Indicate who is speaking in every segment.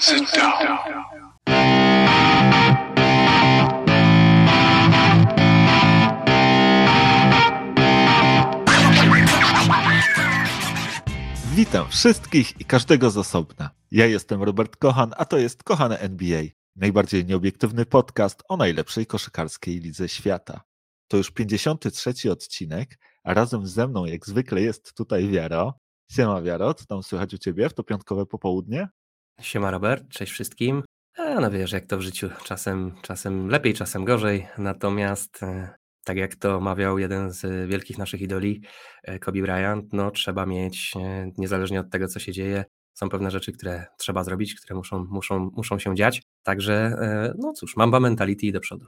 Speaker 1: Sit down.
Speaker 2: Witam wszystkich i każdego z osobna. Ja jestem Robert Kochan, a to jest Kochane NBA, najbardziej nieobiektywny podcast o najlepszej koszykarskiej lidze świata. To już 53 odcinek, a razem ze mną jak zwykle jest tutaj Wiaro. Siema Wiaro, co tam słychać u Ciebie w to piątkowe popołudnie?
Speaker 3: Siema Robert, cześć wszystkim. A no wiesz, jak to w życiu, czasem, czasem lepiej, czasem gorzej, natomiast e, tak jak to mawiał jeden z wielkich naszych idoli, e, Kobe Bryant, no trzeba mieć, e, niezależnie od tego, co się dzieje, są pewne rzeczy, które trzeba zrobić, które muszą, muszą, muszą się dziać, także no cóż, mamba mentality i do przodu.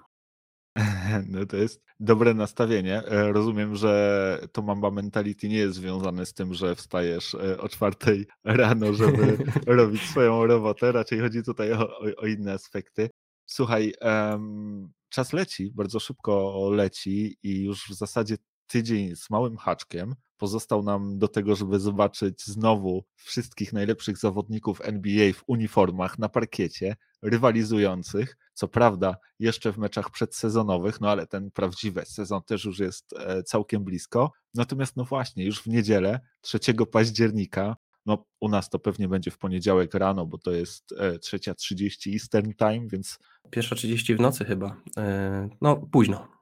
Speaker 2: No to jest dobre nastawienie. E, rozumiem, że to mamba mentality nie jest związane z tym, że wstajesz e, o czwartej rano, żeby robić swoją robotę. Raczej chodzi tutaj o, o, o inne aspekty. Słuchaj, um, czas leci, bardzo szybko leci i już w zasadzie tydzień z małym haczkiem pozostał nam do tego, żeby zobaczyć znowu wszystkich najlepszych zawodników NBA w uniformach na parkiecie, rywalizujących. Co prawda, jeszcze w meczach przedsezonowych, no ale ten prawdziwy sezon też już jest e, całkiem blisko. Natomiast, no właśnie, już w niedzielę, 3 października, no u nas to pewnie będzie w poniedziałek rano, bo to jest 3.30 e, Eastern Time, więc.
Speaker 3: Pierwsza 30 w nocy chyba. E, no, późno.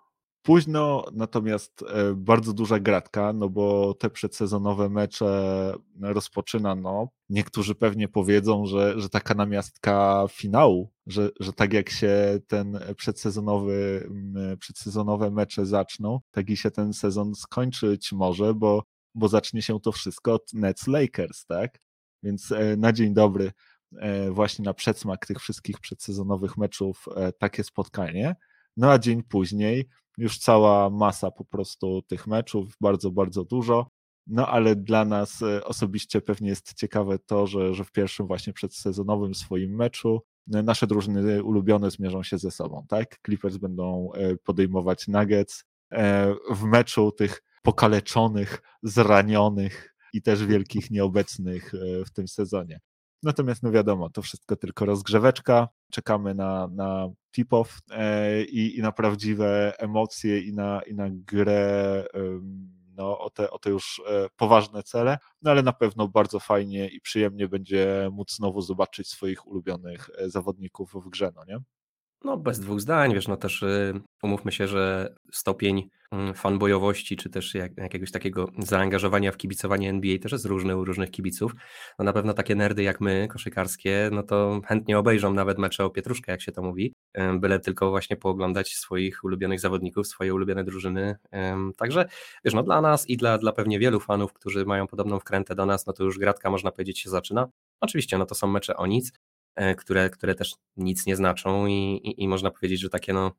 Speaker 2: Późno, natomiast e, bardzo duża gratka, no bo te przedsezonowe mecze rozpoczyna, no, niektórzy pewnie powiedzą, że, że taka namiastka finału, że, że tak jak się ten przedsezonowy, przedsezonowe mecze zaczną, tak i się ten sezon skończyć może, bo, bo zacznie się to wszystko od Nets Lakers, tak? Więc e, na dzień dobry e, właśnie na przedsmak tych wszystkich przedsezonowych meczów takie spotkanie. No a dzień później już cała masa po prostu tych meczów, bardzo, bardzo dużo. No ale dla nas e, osobiście pewnie jest ciekawe to, że, że w pierwszym właśnie przedsezonowym swoim meczu e, nasze drużyny ulubione zmierzą się ze sobą, tak? Clippers będą e, podejmować Nuggets w meczu tych pokaleczonych, zranionych i też wielkich nieobecnych w tym sezonie. Natomiast no wiadomo, to wszystko tylko rozgrzeweczka. Czekamy na, na tip-off e, i, i, na prawdziwe emocje i na, i na grę no, o, te, o te już e, poważne cele, no ale na pewno bardzo fajnie i przyjemnie będzie móc znowu zobaczyć swoich ulubionych e, zawodników w grze, no nie?
Speaker 3: No, bez dwóch zdań, wiesz, no też y, umówmy się, że stopień mm, fanbojowości, czy też jak, jakiegoś takiego zaangażowania w kibicowanie NBA też jest różny u różnych kibiców. No na pewno takie nerdy jak my, koszykarskie, no to chętnie obejrzą nawet mecze o Pietruszkę, jak się to mówi, byle tylko właśnie pooglądać swoich ulubionych zawodników, swoje ulubione drużyny. Także, wiesz, no dla nas i dla, dla pewnie wielu fanów, którzy mają podobną wkrętę do nas, no to już gratka, można powiedzieć, się zaczyna. Oczywiście, no to są mecze o nic, które, które też nic nie znaczą i, i, i można powiedzieć, że takie no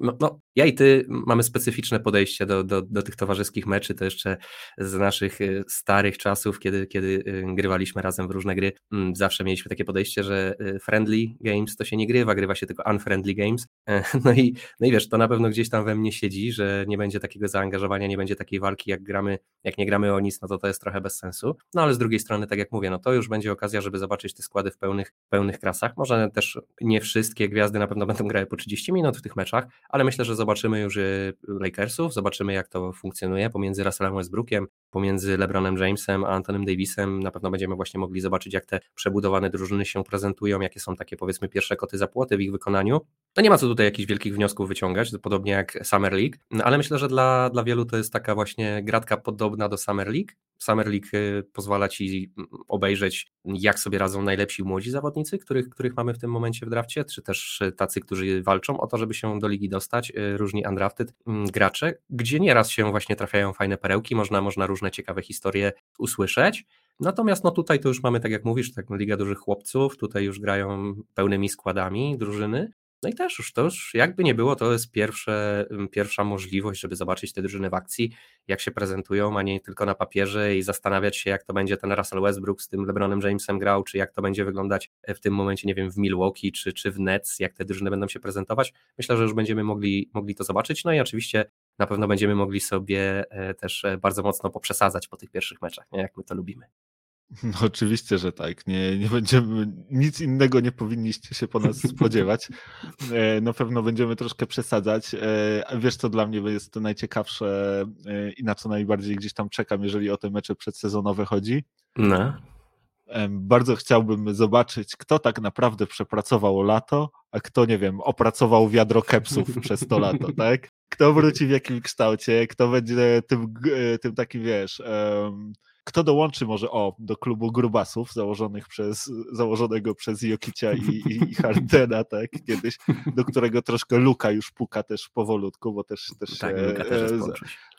Speaker 3: no, no, ja i ty mamy specyficzne podejście do, do, do, tych towarzyskich meczy, to jeszcze z naszych y, starych czasów, kiedy, kiedy y, grywaliśmy razem w różne gry, mm, zawsze mieliśmy takie podejście, że y, friendly games to się nie grywa, grywa się tylko unfriendly games. E, no i, no i wiesz, to na pewno gdzieś tam we mnie siedzi, że nie będzie takiego zaangażowania, nie będzie takiej walki, jak gramy, jak nie gramy o nic, no to to jest trochę bez sensu. No ale z drugiej strony, tak jak mówię, no to już będzie okazja, żeby zobaczyć te składy w pełnych, pełnych krasach. Może też nie wszystkie gwiazdy na pewno będą grały po 30 minut w tych meczach, ale myślę, że zobaczymy już y, Lakersów, zobaczymy jak to funkcjonuje pomiędzy Russellem Westbrookiem, pomiędzy LeBronem Jamesem a Antonym Davisem. Na pewno będziemy właśnie mogli zobaczyć, jak te przebudowane drużyny się prezentują, jakie są takie powiedzmy pierwsze koty za płoty w ich wykonaniu. No nie ma co tutaj jakichś wielkich wniosków wyciągać, podobnie jak Summer League, no ale myślę, że dla, dla wielu to jest taka właśnie gratka podobna do Summer League, Summer League y, pozwala ci mm, obejrzeć, jak sobie radzą najlepsi młodzi zawodnicy, których, których mamy w tym momencie w drafcie, czy też tacy, którzy walczą o to, żeby się do ligi dostać, y, różni undrafted mm, gracze, gdzie nieraz się właśnie trafiają fajne perełki, można, można różne ciekawe historie usłyszeć. Natomiast no tutaj to już mamy, tak jak mówisz, tak, Liga Dużych Chłopców, tutaj już grają pełnymi składami drużyny, no i też już to już jakby nie było, to jest pierwsze, pierwsza możliwość, żeby zobaczyć te drużyny w akcji, jak się prezentują, a nie tylko na papierze i zastanawiać się, jak to będzie ten Russell Westbrook z tym LeBronem Jamesem grał, czy jak to będzie wyglądać w tym momencie, nie wiem, w Milwaukee, czy, czy w Nets, jak te drużyny będą się prezentować. Myślę, że już będziemy mogli, mogli to zobaczyć. No i oczywiście na pewno będziemy mogli sobie e, też e, bardzo mocno poprzesadzać po tych pierwszych meczach, nie? jak my to lubimy.
Speaker 2: No oczywiście, że tak. Nie, nie będziemy, nic innego nie powinniście się po nas spodziewać. E, na pewno będziemy troszkę przesadzać. E, wiesz, co dla mnie jest to najciekawsze e, i na co najbardziej gdzieś tam czekam, jeżeli o te mecze przedsezonowe chodzi?
Speaker 3: No.
Speaker 2: Bardzo chciałbym zobaczyć, kto tak naprawdę przepracował lato, a kto, nie wiem, opracował wiadro kepsów przez to lato, tak? Kto wróci w jakim kształcie, kto będzie tym, tym takim, wiesz, um, kto dołączy może o do klubu grubasów założonych przez, założonego przez Jokicia i, i, Hardena, tak, kiedyś, do którego troszkę Luka już puka też powolutku, bo też, też
Speaker 3: tak, się też
Speaker 2: za,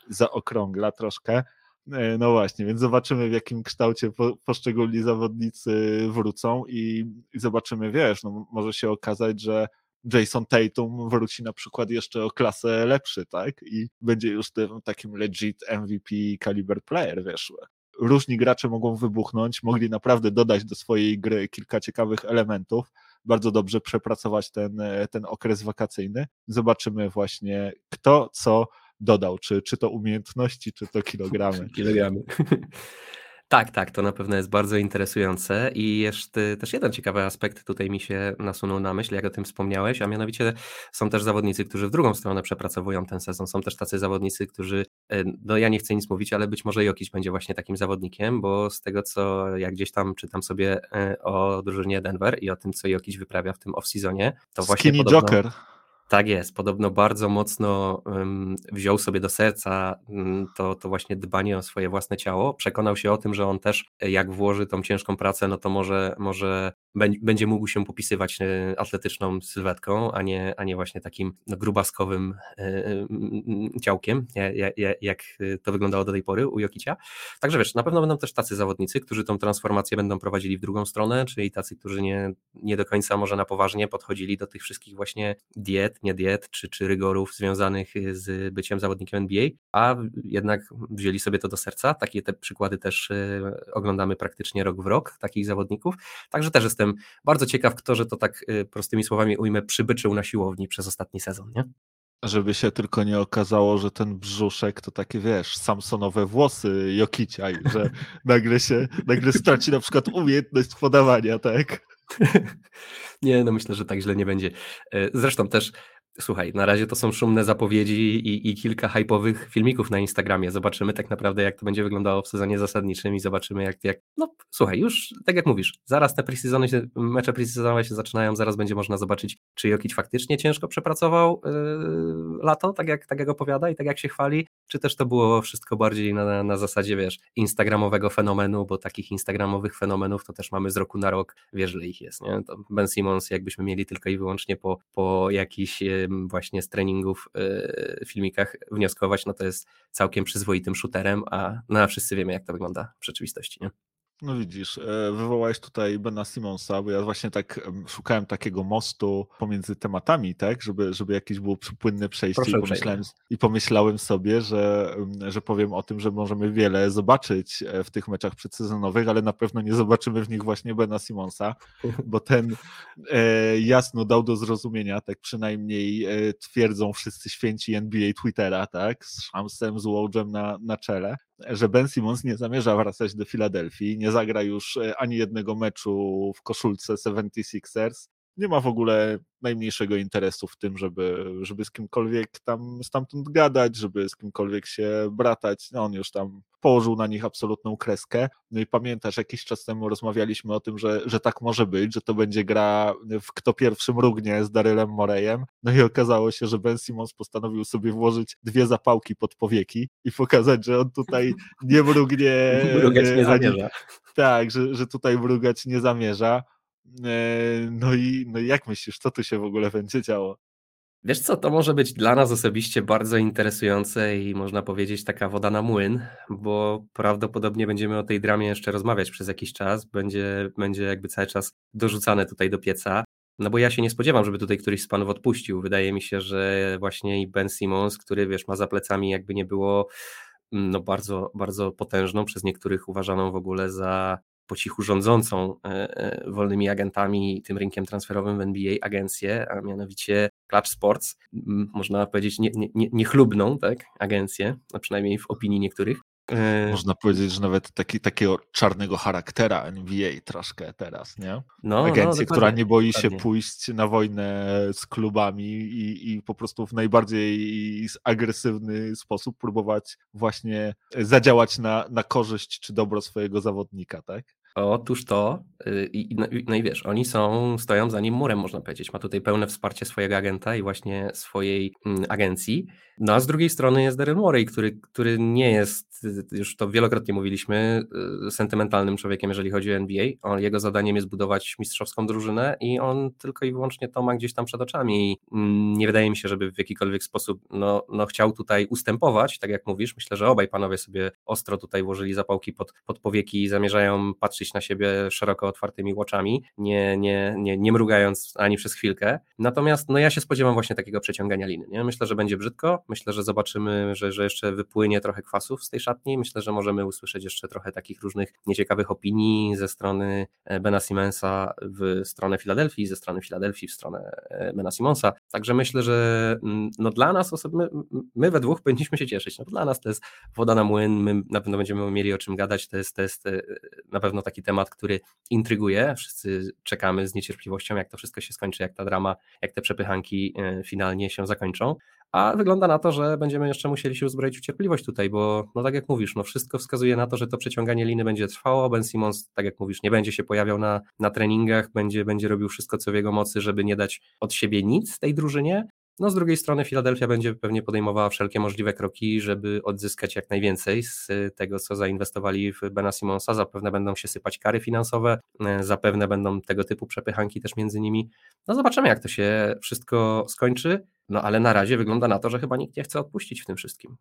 Speaker 2: zaokrągla troszkę. E, no właśnie, więc zobaczymy w jakim kształcie po, poszczególni zawodnicy wrócą i, i zobaczymy, wiesz, no może się okazać, że Jason Tatum wróci na przykład jeszcze o klasę lepszy, tak? I będzie już tym takim legit MVP caliber player, wiesz różni gracze mogą wybuchnąć, mogli naprawdę dodać do swojej gry kilka ciekawych elementów, bardzo dobrze przepracować ten, ten okres wakacyjny. Zobaczymy właśnie, kto co dodał, czy, czy to umiejętności, czy to kilogramy.
Speaker 3: kilogramy. Tak, tak, to na pewno jest bardzo interesujące i jeszcze też jeden ciekawy aspekt tutaj mi się nasunął na myśl, jak o tym wspomniałeś, a mianowicie są też zawodnicy, którzy w drugą stronę przepracowują ten sezon. Są też tacy zawodnicy, którzy, e, no ja nie chcę nic mówić, ale być może Jokic będzie właśnie takim zawodnikiem, bo z tego co jak gdzieś tam czytam sobie e, o drużynie Denver i o tym, co Jokic wyprawia w tym off-seasonie, to
Speaker 2: Skinny
Speaker 3: właśnie
Speaker 2: podobno... Joker.
Speaker 3: Tak jest, podobno bardzo mocno um, wziął sobie do serca um, to, to właśnie dbanie o swoje własne ciało. Przekonał się o tym, że on też jak włoży tą ciężką pracę, no to może, może będzie mógł się popisywać e, atletyczną sylwetką, a nie, a nie właśnie takim no, grubaskowym e, ciałkiem, jak to wyglądało do tej pory u Jokicia. Także wiesz, na pewno będą też tacy zawodnicy, którzy tą transformację będą prowadzili w drugą stronę, czyli tacy, którzy nie, nie do końca może na poważnie podchodzili do tych wszystkich właśnie diet, nie diet, czy, czy rygorów związanych z byciem zawodnikiem NBA, a jednak wzięli sobie to do serca. Takie te przykłady też e, oglądamy praktycznie rok w rok, takich zawodników. Także też jestem jestem bardzo ciekaw, kto, że to tak y, prostymi słowami ujmę, przybyczył na siłowni przez ostatni sezon, nie?
Speaker 2: Żeby się tylko nie okazało, że ten brzuszek to takie, wiesz, samsonowe włosy Jokicia i że nagle się, nagle straci na przykład umiejętność podawania, tak?
Speaker 3: nie, no myślę, że tak źle nie będzie. E, zresztą też Słuchaj, na razie to są szumne zapowiedzi i, i, kilka hypowych filmików na Instagramie. Zobaczymy tak naprawdę, jak to będzie wyglądało w sezonie zasadniczym i zobaczymy, jak, jak no słuchaj, już tak jak mówisz, zaraz te preseasony się, mecze preseasonowe się zaczynają, zaraz będzie można zobaczyć, czy Jokic faktycznie ciężko przepracował yy, lato, tak jak, tak jak opowiada i tak jak się chwali, czy też to było wszystko bardziej na, na zasadzie, wiesz, instagramowego fenomenu, bo takich instagramowych fenomenów to też mamy z roku na rok, wiesz, że ich jest, nie? To ben Simmons, jakbyśmy mieli tylko i wyłącznie po, po jakichś właśnie z treningów, y, filmikach wnioskować, no to jest całkiem przyzwoitym shooterem, a no, wszyscy wiemy, jak to wygląda w rzeczywistości, nie?
Speaker 2: No widzisz, e, wywołałeś tutaj Bena Simonsa, bo ja właśnie tak szukałem takiego mostu pomiędzy tematami, tak, żeby, żeby jakieś było płynne przejście i pomyślałem, i pomyślałem sobie, że, że powiem o tym, że możemy wiele zobaczyć e, w tych meczach przedsezonowych, ale na pewno nie zobaczymy w nich właśnie Bena Simonsa, bo ten e, jasno dał do zrozumienia, tak przynajmniej twierdzą wszyscy święci NBA Twittera, tak, z Shamsem, z Wojem na, na czele, że Ben Simmons nie zamierza wracać do Filadelfii, nie zagra już e, ani jednego meczu w koszulce 76ers. Nie ma w ogóle najmniejszego interesu w tym, żeby, żeby z kimkolwiek tam stamtąd gadać, żeby z kimkolwiek się bratać. No on już tam położył na nich absolutną kreskę. No i pamiętasz, jakiś czas temu rozmawialiśmy o tym, że, że tak może być, że to będzie gra w kto pierwszy mrugnie z Darylem Morejem. No i okazało się, że Ben Simmons postanowił sobie włożyć dwie zapałki pod powieki i pokazać, że on tutaj nie mrugnie.
Speaker 3: Mrugać nie zamierza. Ani,
Speaker 2: tak, że, że tutaj mrugać nie zamierza. E, no i, no i jak myślisz, co tu się w ogóle będzie działo?
Speaker 3: Wiesz co, to może być dla nas osobiście bardzo interesujące i można powiedzieć taka woda na młyn, bo prawdopodobnie będziemy o tej dramie jeszcze rozmawiać przez jakiś czas, będzie, będzie jakby cały czas dorzucane tutaj do pieca. No bo ja się nie spodziewam, żeby tutaj któryś z panów odpuścił. Wydaje mi się, że właśnie i Ben Simmons, który wiesz, ma za plecami jakby nie było mm, no bardzo, bardzo potężną, przez niektórych uważaną w ogóle za po cichu rządzącą e, e, wolnymi agentami tym rynkiem transferowym w NBA agencję, a mianowicie Clutch Sports, można powiedzieć nie, nie, niechlubną tak, agencję, a przynajmniej w opinii niektórych.
Speaker 2: Yy, Można powiedzieć, że nawet taki, takiego czarnego charaktera NBA troszkę teraz, nie? No, Agencja, no, która nie boi dokładnie. się pójść na wojnę z klubami i, i po prostu w najbardziej agresywny sposób próbować właśnie zadziałać na, na korzyść czy dobro swojego zawodnika, tak?
Speaker 3: Otóż to, y, i, no, no i wiesz, oni są, stoją za nim murem, można powiedzieć. Ma tutaj pełne wsparcie swojego agenta i właśnie swojej mm, agencji. No a z drugiej strony jest Daryl Morey, który, który nie jest, już to wielokrotnie mówiliśmy, y, sentymentalnym człowiekiem, jeżeli chodzi o NBA. On, jego zadaniem jest budować mistrzowską drużynę i on tylko i wyłącznie to ma gdzieś tam przed oczami. I mm, nie wydaje mi się, żeby w jakikolwiek sposób no, no chciał tutaj ustępować, tak jak mówisz. Myślę, że obaj panowie sobie ostro tutaj włożyli zapałki pod, pod powieki i zamierzają patrzeć na siebie szeroko otwartymi oczami, nie, nie, nie, nie mrugając ani przez chwilkę. Natomiast no ja się spodziewam właśnie takiego przeciągania liny. Nie? Myślę, że będzie brzydko, Myślę, że zobaczymy, że, że jeszcze wypłynie trochę kwasów z tej szatni. Myślę, że możemy usłyszeć jeszcze trochę takich różnych nieciekawych opinii ze strony e, Bena Simonsa w stronę Filadelfii, ze strony Filadelfii w stronę e, Bena Simonsa. Także myślę, że mm, no dla nas my, my we dwóch powinniśmy się cieszyć. No dla nas to jest woda na młyn, my na pewno będziemy mieli o czym gadać. To jest, to jest e, na pewno taki temat, który intryguje. Wszyscy czekamy z niecierpliwością, jak to wszystko się skończy, jak ta drama, jak te przepychanki finalnie się zakończą. A wygląda na to, że będziemy jeszcze musieli się uzbroić w cierpliwość tutaj, bo no tak jak mówisz, no wszystko wskazuje na to, że to przeciąganie liny będzie trwało, Ben Simmons, tak jak mówisz, nie będzie się pojawiał na, na treningach, będzie, będzie robił wszystko, co w jego mocy, żeby nie dać od siebie nic tej drużynie, no z drugiej strony Filadelfia będzie pewnie podejmowała wszelkie możliwe kroki, żeby odzyskać jak najwięcej z tego, co zainwestowali w Bena Simonsa. Zapewne będą się sypać kary finansowe, e, zapewne będą tego typu przepychanki też między nimi. No zobaczymy, jak to się wszystko skończy. No ale na razie wygląda na to, że chyba nikt nie chce odpuścić w tym wszystkim.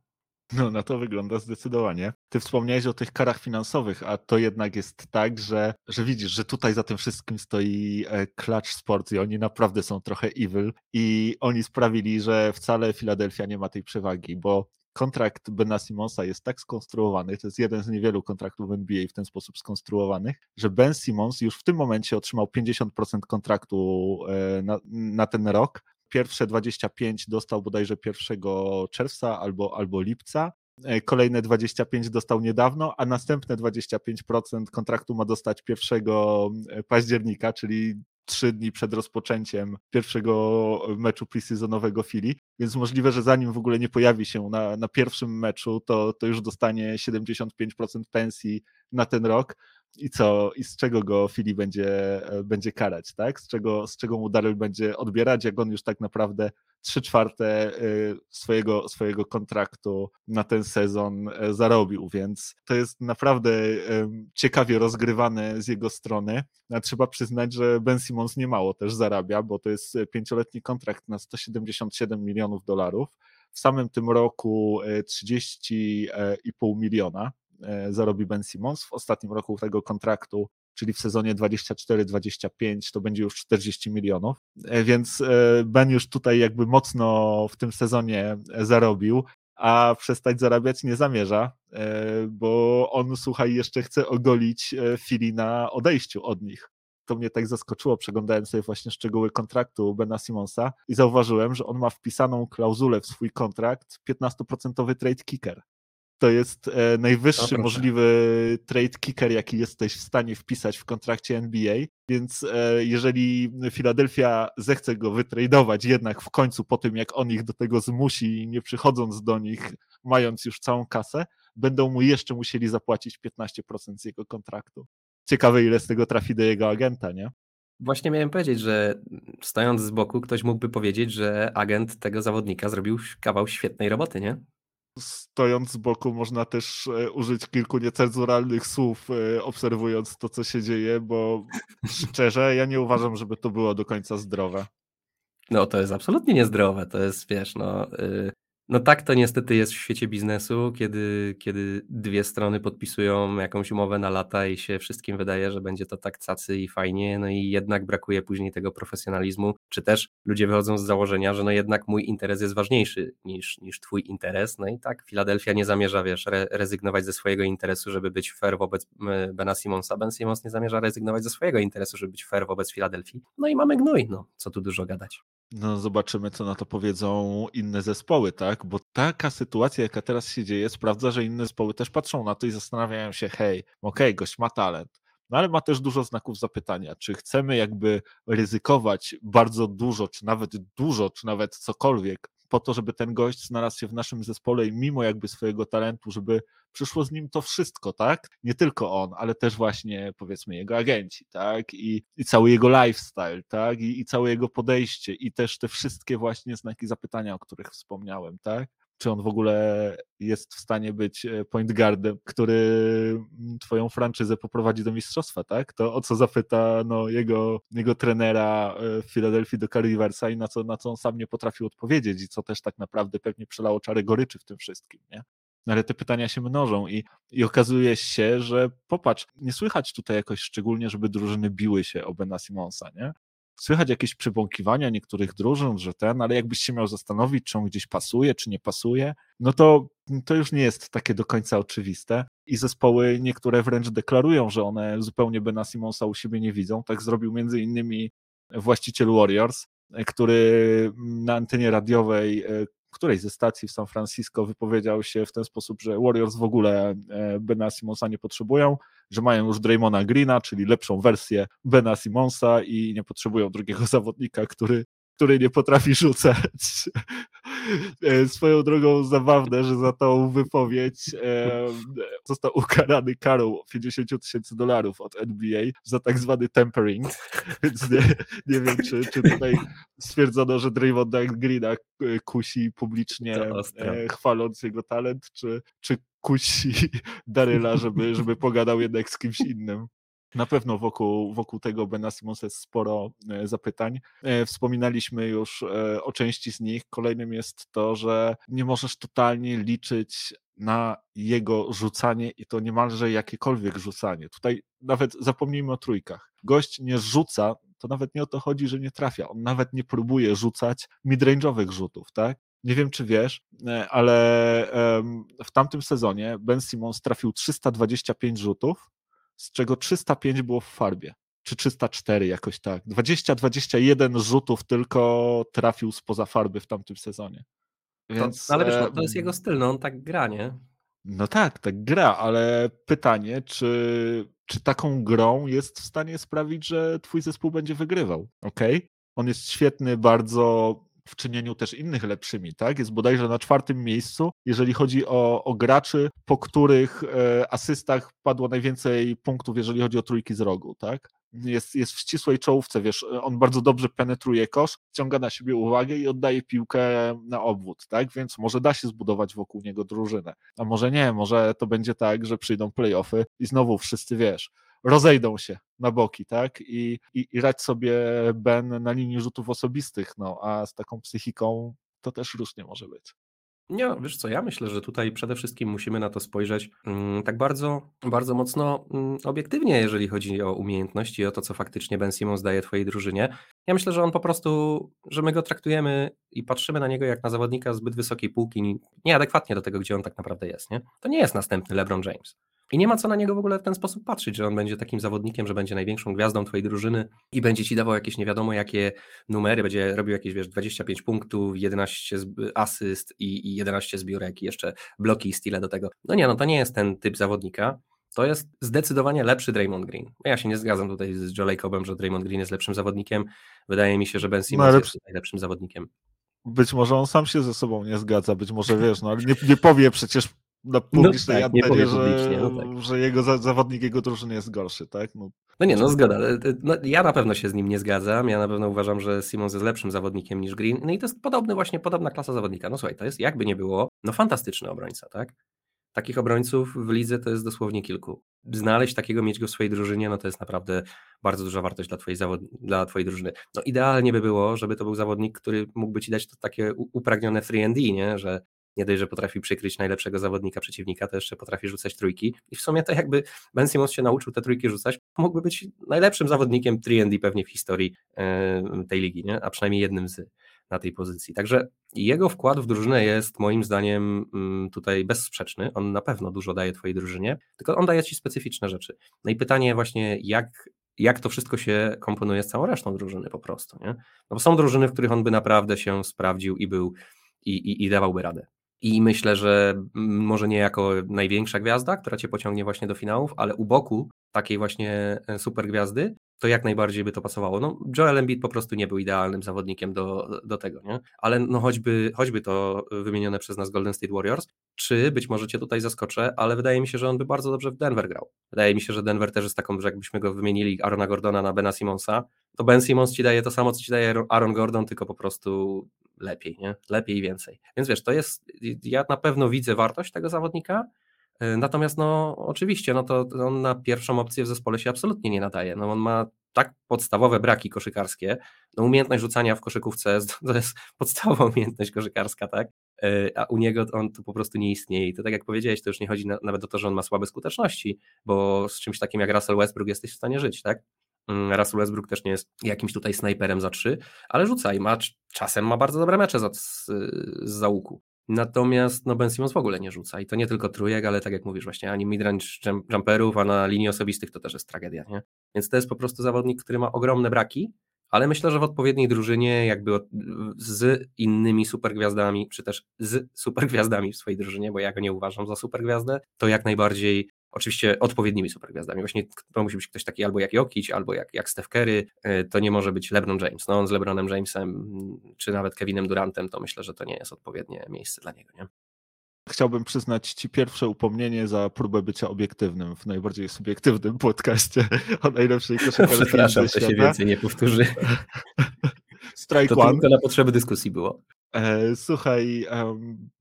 Speaker 2: No, na to wygląda zdecydowanie. Ty wspomniałeś o tych karach finansowych, a to jednak jest tak, że, że widzisz, że tutaj za tym wszystkim stoi e, Clutch Sports i oni naprawdę są trochę evil i oni sprawili, że wcale Philadelphia nie ma tej przewagi, bo kontrakt Bena Simonsa jest tak skonstruowany, to jest jeden z niewielu kontraktów NBA w ten sposób skonstruowanych, że Ben Simmons już w tym momencie otrzymał 50% kontraktu e, na, na ten rok, Pierwsze 25 dostał bodajże 1 czerwca albo, albo lipca, e, kolejne 25 dostał niedawno, a następne 25% kontraktu ma dostać 1 e, października, czyli trzy dni przed rozpoczęciem pierwszego meczu preseasonowego Fili, więc możliwe, że zanim w ogóle nie pojawi się na, na pierwszym meczu, to, to już dostanie 75% pensji na ten rok, i co, i z czego go Fili będzie, e, będzie karać, tak? Z czego, z czego mu Daryl będzie odbierać, jak on już tak naprawdę trzy czwarte e, swojego, swojego kontraktu na ten sezon e, zarobił, więc to jest naprawdę ciekawie rozgrywane z jego strony. A trzeba przyznać, że Ben Simmons nie mało też zarabia, bo to jest pięcioletni kontrakt na 177 milionów dolarów. W samym tym roku 30,5 miliona zarobi Ben Simmons. W ostatnim roku tego kontraktu, czyli w sezonie 24-25 to będzie już 40 milionów, e, więc e, Ben już tutaj jakby mocno w tym sezonie zarobił, a przestać zarabiać nie zamierza, bo on, słuchaj, jeszcze chce ogolić Fili na odejściu od nich. To mnie tak zaskoczyło, przeglądałem sobie właśnie szczegóły kontraktu Bena Simonsa i zauważyłem, że on ma wpisaną klauzulę w swój kontrakt 15% trade kicker to jest e, najwyższy możliwy trade kicker, jaki jesteś w stanie wpisać w kontrakcie NBA, więc e, jeżeli Philadelphia zechce go wytradować jednak w końcu po tym, jak on ich do tego zmusi, nie przychodząc do nich, mając już całą kasę, będą mu jeszcze musieli zapłacić 15% z jego kontraktu. Ciekawe, ile z tego trafi do jego agenta, nie?
Speaker 3: Właśnie miałem powiedzieć, że stojąc z boku, ktoś mógłby powiedzieć, że agent tego zawodnika zrobił kawał świetnej roboty, nie?
Speaker 2: Stojąc z boku można też e, użyć kilku niecenzuralnych słów, e, obserwując to, co się dzieje, bo szczerze, ja nie uważam, żeby to było do końca zdrowe.
Speaker 3: No to jest absolutnie niezdrowe, to jest, wiesz, no... Yy no tak to niestety jest w świecie biznesu, kiedy, kiedy dwie strony podpisują jakąś umowę na lata i się wszystkim wydaje, że będzie to tak cacy i fajnie, no i jednak brakuje później tego profesjonalizmu, czy też ludzie wychodzą z założenia, że no jednak mój interes jest ważniejszy niż, niż twój interes, no i tak Filadelfia nie zamierza, wiesz, re, rezygnować ze swojego interesu, żeby być fair wobec Bena Simonsa, Ben Simons nie zamierza rezygnować ze swojego interesu, żeby być fair wobec Filadelfii, no i mamy gnój, no. Co tu dużo gadać.
Speaker 2: No zobaczymy, co na to powiedzą inne zespoły, tak? Bo taka sytuacja, jaka teraz się dzieje, sprawdza, że inne zespoły też patrzą na to i zastanawiają się, hej, okej, okay, gość ma talent, no ale ma też dużo znaków zapytania, czy chcemy jakby ryzykować bardzo dużo, czy nawet dużo, czy nawet cokolwiek, po to, żeby ten gość znalazł się w naszym zespole i mimo jakby swojego talentu, żeby przyszło z nim to wszystko, tak? Nie tylko on, ale też właśnie powiedzmy jego agenci, tak? I, i cały jego lifestyle, tak? I, I całe jego podejście i też te wszystkie właśnie znaki zapytania, o których wspomniałem, tak? Czy on w ogóle jest w stanie być e, point guardem, który mm, twoją franczyzę poprowadzi do mistrzostwa, tak? To o co zapyta no, jego, jego trenera e, w Filadelfii do Riversa i na co, na co on sam nie potrafił odpowiedzieć i co też tak naprawdę pewnie przelało czarę goryczy w tym wszystkim, nie? No, ale te pytania się mnożą i, i okazuje się, że popatrz, nie słychać tutaj jakoś szczególnie, żeby drużyny biły się o Bena Simonsa, nie? Słychać jakieś przybąkiwania niektórych drużyn, że ten, ale jakbyś się miał zastanowić, czy on gdzieś pasuje, czy nie pasuje, no to, to już nie jest takie do końca oczywiste. I zespoły niektóre wręcz deklarują, że one zupełnie Bena Simonsa u siebie nie widzą. Tak zrobił między innymi właściciel Warriors, który na antenie radiowej e, którejś ze stacji w San Francisco wypowiedział się w ten sposób, że Warriors w ogóle e, Bena Simonsa nie potrzebują, że mają już Draymona Greena, czyli lepszą wersję Bena Simonsa i nie potrzebują drugiego zawodnika, który który nie potrafi rzucać. E, swoją drogą zabawne, że za tą wypowiedź e, został ukarany karą 50 tysięcy dolarów od NBA za tak zwany tempering, więc nie, nie wiem, czy, czy tutaj stwierdzono, że Draymond Greena e, kusi publicznie chwaląc jego talent, czy, czy kusi Daryla, żeby, żeby pogadał jednak z kimś innym. Na pewno wokół, wokół tego Bena Simonsa jest sporo e, zapytań. E, wspominaliśmy już e, o części z nich. Kolejnym jest to, że nie możesz totalnie liczyć na jego rzucanie i to niemalże jakiekolwiek rzucanie. Tutaj nawet zapomnijmy o trójkach. Gość nie rzuca, to nawet nie o to chodzi, że nie trafia. On nawet nie próbuje rzucać midrange'owych rzutów, tak? Nie wiem, czy wiesz, ale w tamtym sezonie Ben Simmons trafił 325 rzutów, z czego 305 było w farbie, czy 304 jakoś tak. 20-21 rzutów tylko trafił spoza farby w tamtym sezonie.
Speaker 3: Więc, to, ale wiesz, no, to jest jego styl, no on tak gra, nie?
Speaker 2: No tak, tak gra, ale pytanie, czy, czy taką grą jest w stanie sprawić, że twój zespół będzie wygrywał, ok? On jest świetny bardzo w czynieniu też innych lepszymi, tak? Jest bodajże na czwartym miejscu, jeżeli chodzi o, o graczy, po których e, asystach padło najwięcej punktów, jeżeli chodzi o trójki z rogu, tak? Jest, jest w ścisłej czołówce, wiesz, on bardzo dobrze penetruje kosz, ciąga na siebie uwagę i oddaje piłkę na obwód, tak? Więc może da się zbudować wokół niego drużynę. A może nie, może to będzie tak, że przyjdą playoffy i znowu wszyscy, wiesz, rozejdą się na boki, tak? I, i, i rać sobie Ben na linii rzutów osobistych, no a z taką psychiką to też różnie może być.
Speaker 3: Nie, wiesz co, ja myślę, że tutaj przede wszystkim musimy na to spojrzeć mm, tak bardzo, bardzo mocno mm, obiektywnie, jeżeli chodzi o umiejętności i o to, co faktycznie Ben Simmons daje twojej drużynie. Ja myślę, że on po prostu, że my go traktujemy i patrzymy na niego jak na zawodnika zbyt wysokiej półki, nieadekwatnie do tego, gdzie on tak naprawdę jest. Nie? To nie jest następny LeBron James. I nie ma co na niego w ogóle w ten sposób patrzeć, że on będzie takim zawodnikiem, że będzie największą gwiazdą twojej drużyny i będzie ci dawał jakieś nie wiadomo jakie numery, będzie robił jakieś, wiesz, 25 punktów, 11 asyst i, i 11 zbiórek i jeszcze bloki i stile do tego. No nie, no to nie jest ten typ zawodnika. To jest zdecydowanie lepszy Draymond Green. Ja się nie zgadzam tutaj z Joe Jacobem, że Draymond Green jest lepszym zawodnikiem. Wydaje mi się, że Ben Simmons no, jest najlepszym zawodnikiem.
Speaker 2: Być może on sam się ze sobą nie zgadza, być może wiesz, no ale nie, nie powie przecież na publicznej no, tak, antenie, że, no, tak. że jego zawodnik jego drużyny jest gorszy, tak? No,
Speaker 3: no nie, no zgoda. No, ja na pewno się z nim nie zgadzam. Ja na pewno uważam, że Simons jest lepszym zawodnikiem niż Green. No i to jest podobny właśnie, podobna klasa zawodnika. No słuchaj, to jest jakby nie było, no fantastyczny obrońca, tak? Takich obrońców w lidze to jest dosłownie kilku. Znaleźć takiego, mieć go w swojej drużynie, no to jest naprawdę bardzo duża wartość dla twojej, zawod... dla twojej drużyny. No idealnie by było, żeby to był zawodnik, który mógłby ci dać takie upragnione 3D, nie? że nie dość, że potrafi przykryć najlepszego zawodnika przeciwnika, to jeszcze potrafi rzucać trójki. I w sumie to jakby Ben Simmons się nauczył te trójki rzucać, mógłby być najlepszym zawodnikiem 3 pewnie w historii tej ligi, nie? a przynajmniej jednym z na tej pozycji. Także jego wkład w drużynę jest moim zdaniem mm, tutaj bezsprzeczny. On na pewno dużo daje twojej drużynie, tylko on daje ci specyficzne rzeczy. No i pytanie właśnie, jak jak to wszystko się komponuje z całą resztą drużyny po prostu, nie? No bo są drużyny, w których on by naprawdę się sprawdził i był i, i, i dawałby radę. I myślę, że może nie jako największa gwiazda, która cię pociągnie właśnie do finałów, ale u boku takiej właśnie e, super gwiazdy, to jak najbardziej by to pasowało. No, Joel Embiid po prostu nie był idealnym zawodnikiem do, do tego, nie? Ale no choćby, choćby to wymienione przez nas Golden State Warriors, czy być może cię tutaj zaskoczę, ale wydaje mi się, że on by bardzo dobrze w Denver grał. Wydaje mi się, że Denver też jest taką, że jakbyśmy go wymienili Arona Gordona na Bena Simonsa, to Ben Simons ci daje to samo, co ci daje Aaron Gordon, tylko po prostu lepiej, nie? Lepiej i więcej. Więc wiesz, to jest, ja na pewno widzę wartość tego zawodnika, y, natomiast no oczywiście, no to on na pierwszą opcję w zespole się absolutnie nie nadaje. No on ma tak podstawowe braki koszykarskie, no umiejętność rzucania w koszykówce to jest podstawowa umiejętność koszykarska, tak? Y, a u niego on tu po prostu nie istnieje. I to tak jak powiedziałeś, to już nie chodzi na, nawet o to, że on ma słabe skuteczności, bo z czymś takim jak Russell Westbrook jesteś w stanie żyć, tak? Mm, Russell Westbrook też nie jest jakimś tutaj snajperem za trzy, ale rzuca i ma, czasem ma bardzo dobre mecze za, z, załuku. Natomiast no Ben Simmons w ogóle nie rzuca i to nie tylko trójek, ale tak jak mówisz właśnie, ani midrange jumperów, a na linii osobistych to też jest tragedia, nie? Więc to jest po prostu zawodnik, który ma ogromne braki, ale myślę, że w odpowiedniej drużynie jakby z innymi supergwiazdami, czy też z supergwiazdami w swojej drużynie, bo ja go nie uważam za supergwiazdę, to jak najbardziej Oczywiście odpowiednimi supergwiazdami. Właśnie to musi być ktoś taki albo jak Jokic, albo jak, jak Steph Curry, e, to nie może być LeBron James. No on z LeBronem Jamesem, czy nawet Kevinem Durantem, to myślę, że to nie jest odpowiednie miejsce dla niego, nie?
Speaker 2: Chciałbym przyznać Ci pierwsze upomnienie za próbę bycia obiektywnym w najbardziej subiektywnym podcaście o najlepszej koszykarskiej
Speaker 3: Przepraszam, to się więcej nie powtórzy.
Speaker 2: Strike
Speaker 3: to
Speaker 2: one.
Speaker 3: tylko na potrzeby dyskusji było.
Speaker 2: E, słuchaj,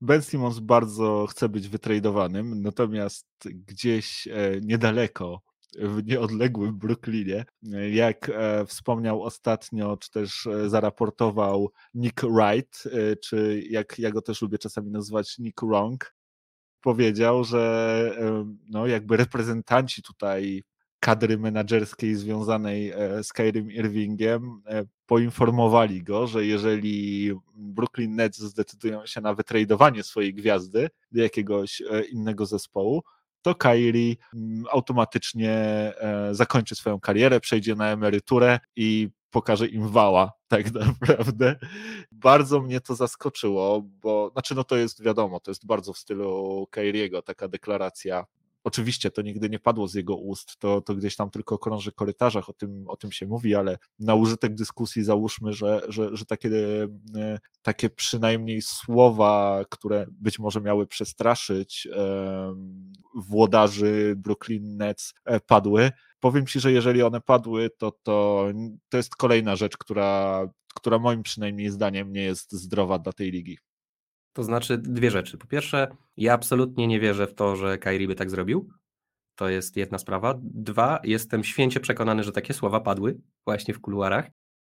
Speaker 2: Ben Simmons bardzo chce być wytradowanym, natomiast gdzieś e, niedaleko, w nieodległym Brooklynie, jak e, wspomniał ostatnio, czy też zaraportował Nick Wright, czy jak ja go też lubię czasami nazywać Nick Wrong, powiedział, że no jakby reprezentanci tutaj kadry menedżerskiej związanej e, z Kyrie Irvingiem e, poinformowali go, że jeżeli Brooklyn Nets zdecydują się na wytradowanie swojej gwiazdy do jakiegoś e, innego zespołu, to Kyrie mm, automatycznie zakończy swoją karierę, przejdzie na emeryturę i pokaże im wała, tak naprawdę. Bardzo mnie to zaskoczyło, bo znaczy no to jest wiadomo, to jest bardzo w stylu Kyriego taka deklaracja Oczywiście to nigdy nie padło z jego ust, to, to gdzieś tam tylko krąży w korytarzach, o tym, o tym się mówi, ale na użytek dyskusji załóżmy, że, że, że takie, e, takie przynajmniej słowa, które być może miały przestraszyć włodarzy Brooklyn Nets e, padły. Powiem Ci, że jeżeli one padły, to, to, to jest kolejna rzecz, która, która moim przynajmniej zdaniem nie jest zdrowa dla tej ligi.
Speaker 3: To znaczy dwie rzeczy. Po pierwsze, ja absolutnie nie wierzę w to, że Kairi by tak zrobił. To jest jedna sprawa. Dwa, jestem święcie przekonany, że takie słowa padły właśnie w kuluarach.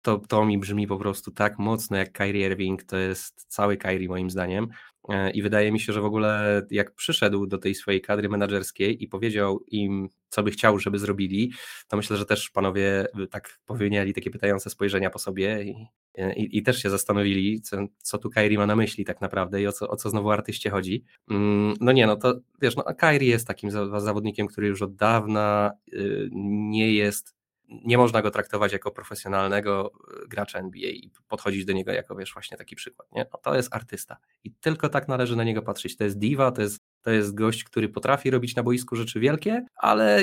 Speaker 3: To, to mi brzmi po prostu tak mocno jak Kyrie Irving, to jest cały Kyrie moim zdaniem. E, I wydaje mi się, że w ogóle jak przyszedł do tej swojej kadry menedżerskiej i powiedział im, co by chciał, żeby zrobili, to myślę, że też panowie tak powiedzieli takie pytające spojrzenia po sobie i, i, i też się zastanowili, co, co tu Kairi ma na myśli tak naprawdę i o co, o co znowu artyście chodzi. Mm, no nie, no to wiesz, no Kairi jest takim zawodnikiem, który już od dawna nie jest nie można go traktować jako profesjonalnego e, gracza NBA i podchodzić do niego jako, wiesz, właśnie taki przykład, nie? No to jest artysta i tylko tak należy na niego patrzeć. To jest diva, to jest, to jest gość, który potrafi robić na boisku rzeczy wielkie, ale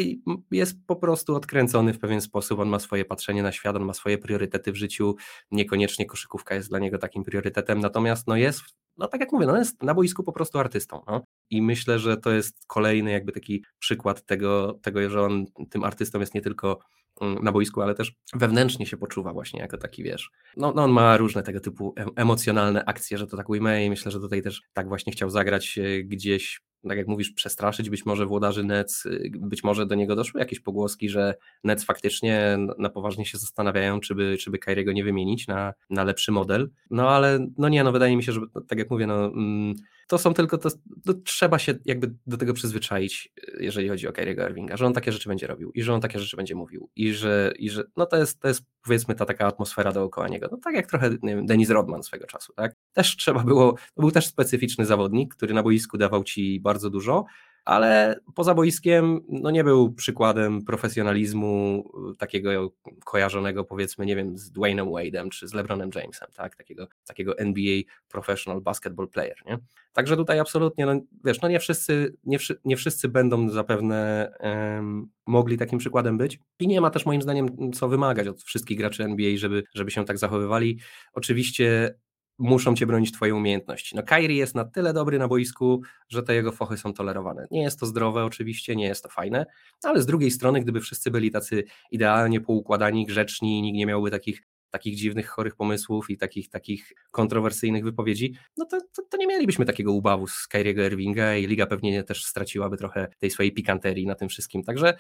Speaker 3: jest po prostu odkręcony w pewien sposób, on ma swoje patrzenie na świat, on ma swoje priorytety w życiu, niekoniecznie koszykówka jest dla niego takim priorytetem, natomiast no jest no tak jak mówię, no jest na boisku po prostu artystą. No. I myślę, że to jest kolejny jakby taki przykład tego, tego, że on tym artystą jest nie tylko na boisku, ale też wewnętrznie się poczuwa właśnie jako taki, wiesz, no, no on ma różne tego typu emocjonalne akcje, że to tak ujmę i myślę, że tutaj też tak właśnie chciał zagrać e, gdzieś, tak jak mówisz, przestraszyć być może włodarzy Nets, y, być może do niego doszły jakieś pogłoski, że Nets faktycznie na poważnie się zastanawiają, czy by, czy by Kyriego nie wymienić na, na lepszy model, no ale no nie, no wydaje mi się, że tak jak mówię, no mm, to są tylko, to, to, trzeba się jakby do tego przyzwyczaić, jeżeli chodzi o Kyriego Irvinga, że on takie rzeczy będzie robił i że on takie rzeczy będzie mówił i że, i że no to jest, to jest powiedzmy ta taka atmosfera dookoła niego, no tak jak trochę nie wiem, Denis Rodman swego czasu, tak? Też trzeba było, to był też specyficzny zawodnik, który na boisku dawał ci bardzo dużo, ale poza boiskiem no nie był przykładem profesjonalizmu y, takiego kojarzonego powiedzmy, nie wiem, z Dwaynem Wade'em czy z LeBronem Jamesem, tak? takiego, takiego NBA professional basketball player. Nie? Także tutaj absolutnie, no, wiesz, no nie wszyscy, nie, nie wszyscy będą zapewne um, mogli takim przykładem być i nie ma też moim zdaniem co wymagać od wszystkich graczy NBA, żeby, żeby się tak zachowywali. Oczywiście muszą cię bronić twoje umiejętności. No Kairi jest na tyle dobry na boisku, że te jego fochy są tolerowane. Nie jest to zdrowe oczywiście, nie jest to fajne, ale z drugiej strony, gdyby wszyscy byli tacy idealnie poukładani, grzeczni, nikt nie miałby takich takich dziwnych, chorych pomysłów i takich, takich kontrowersyjnych wypowiedzi, no to, to, to nie mielibyśmy takiego ubawu z Kyriego Irvinga i liga pewnie też straciłaby trochę tej swojej pikanterii na tym wszystkim. Także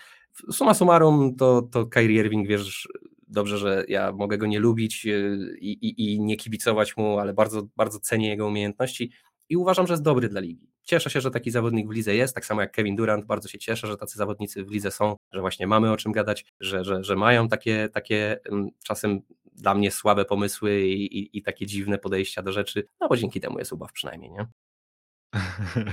Speaker 3: suma summarum to, to Kyrie Irving, wiesz, dobrze, że ja mogę go nie lubić y, i, i, i nie kibicować mu, ale bardzo, bardzo cenię jego umiejętności i uważam, że jest dobry dla ligi. Cieszę się, że taki zawodnik w lidze jest, tak samo jak Kevin Durant, bardzo się cieszę, że tacy zawodnicy w lidze są, że właśnie mamy o czym gadać, że, że, że mają takie, takie mm, czasem dla mnie słabe pomysły i, i, i takie dziwne podejścia do rzeczy, no bo dzięki temu jest ubaw przynajmniej, nie?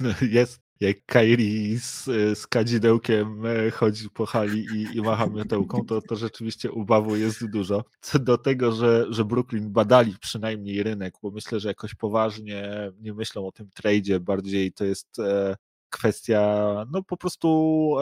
Speaker 2: No jest, jak Kairi z, z kadzidełkiem e, chodzi po hali i, i macha miotełką, to, to rzeczywiście ubawu jest dużo. Co do tego, że, że Brooklyn badali przynajmniej rynek, bo myślę, że jakoś poważnie nie myślą o tym tradzie, bardziej to jest e, kwestia no po prostu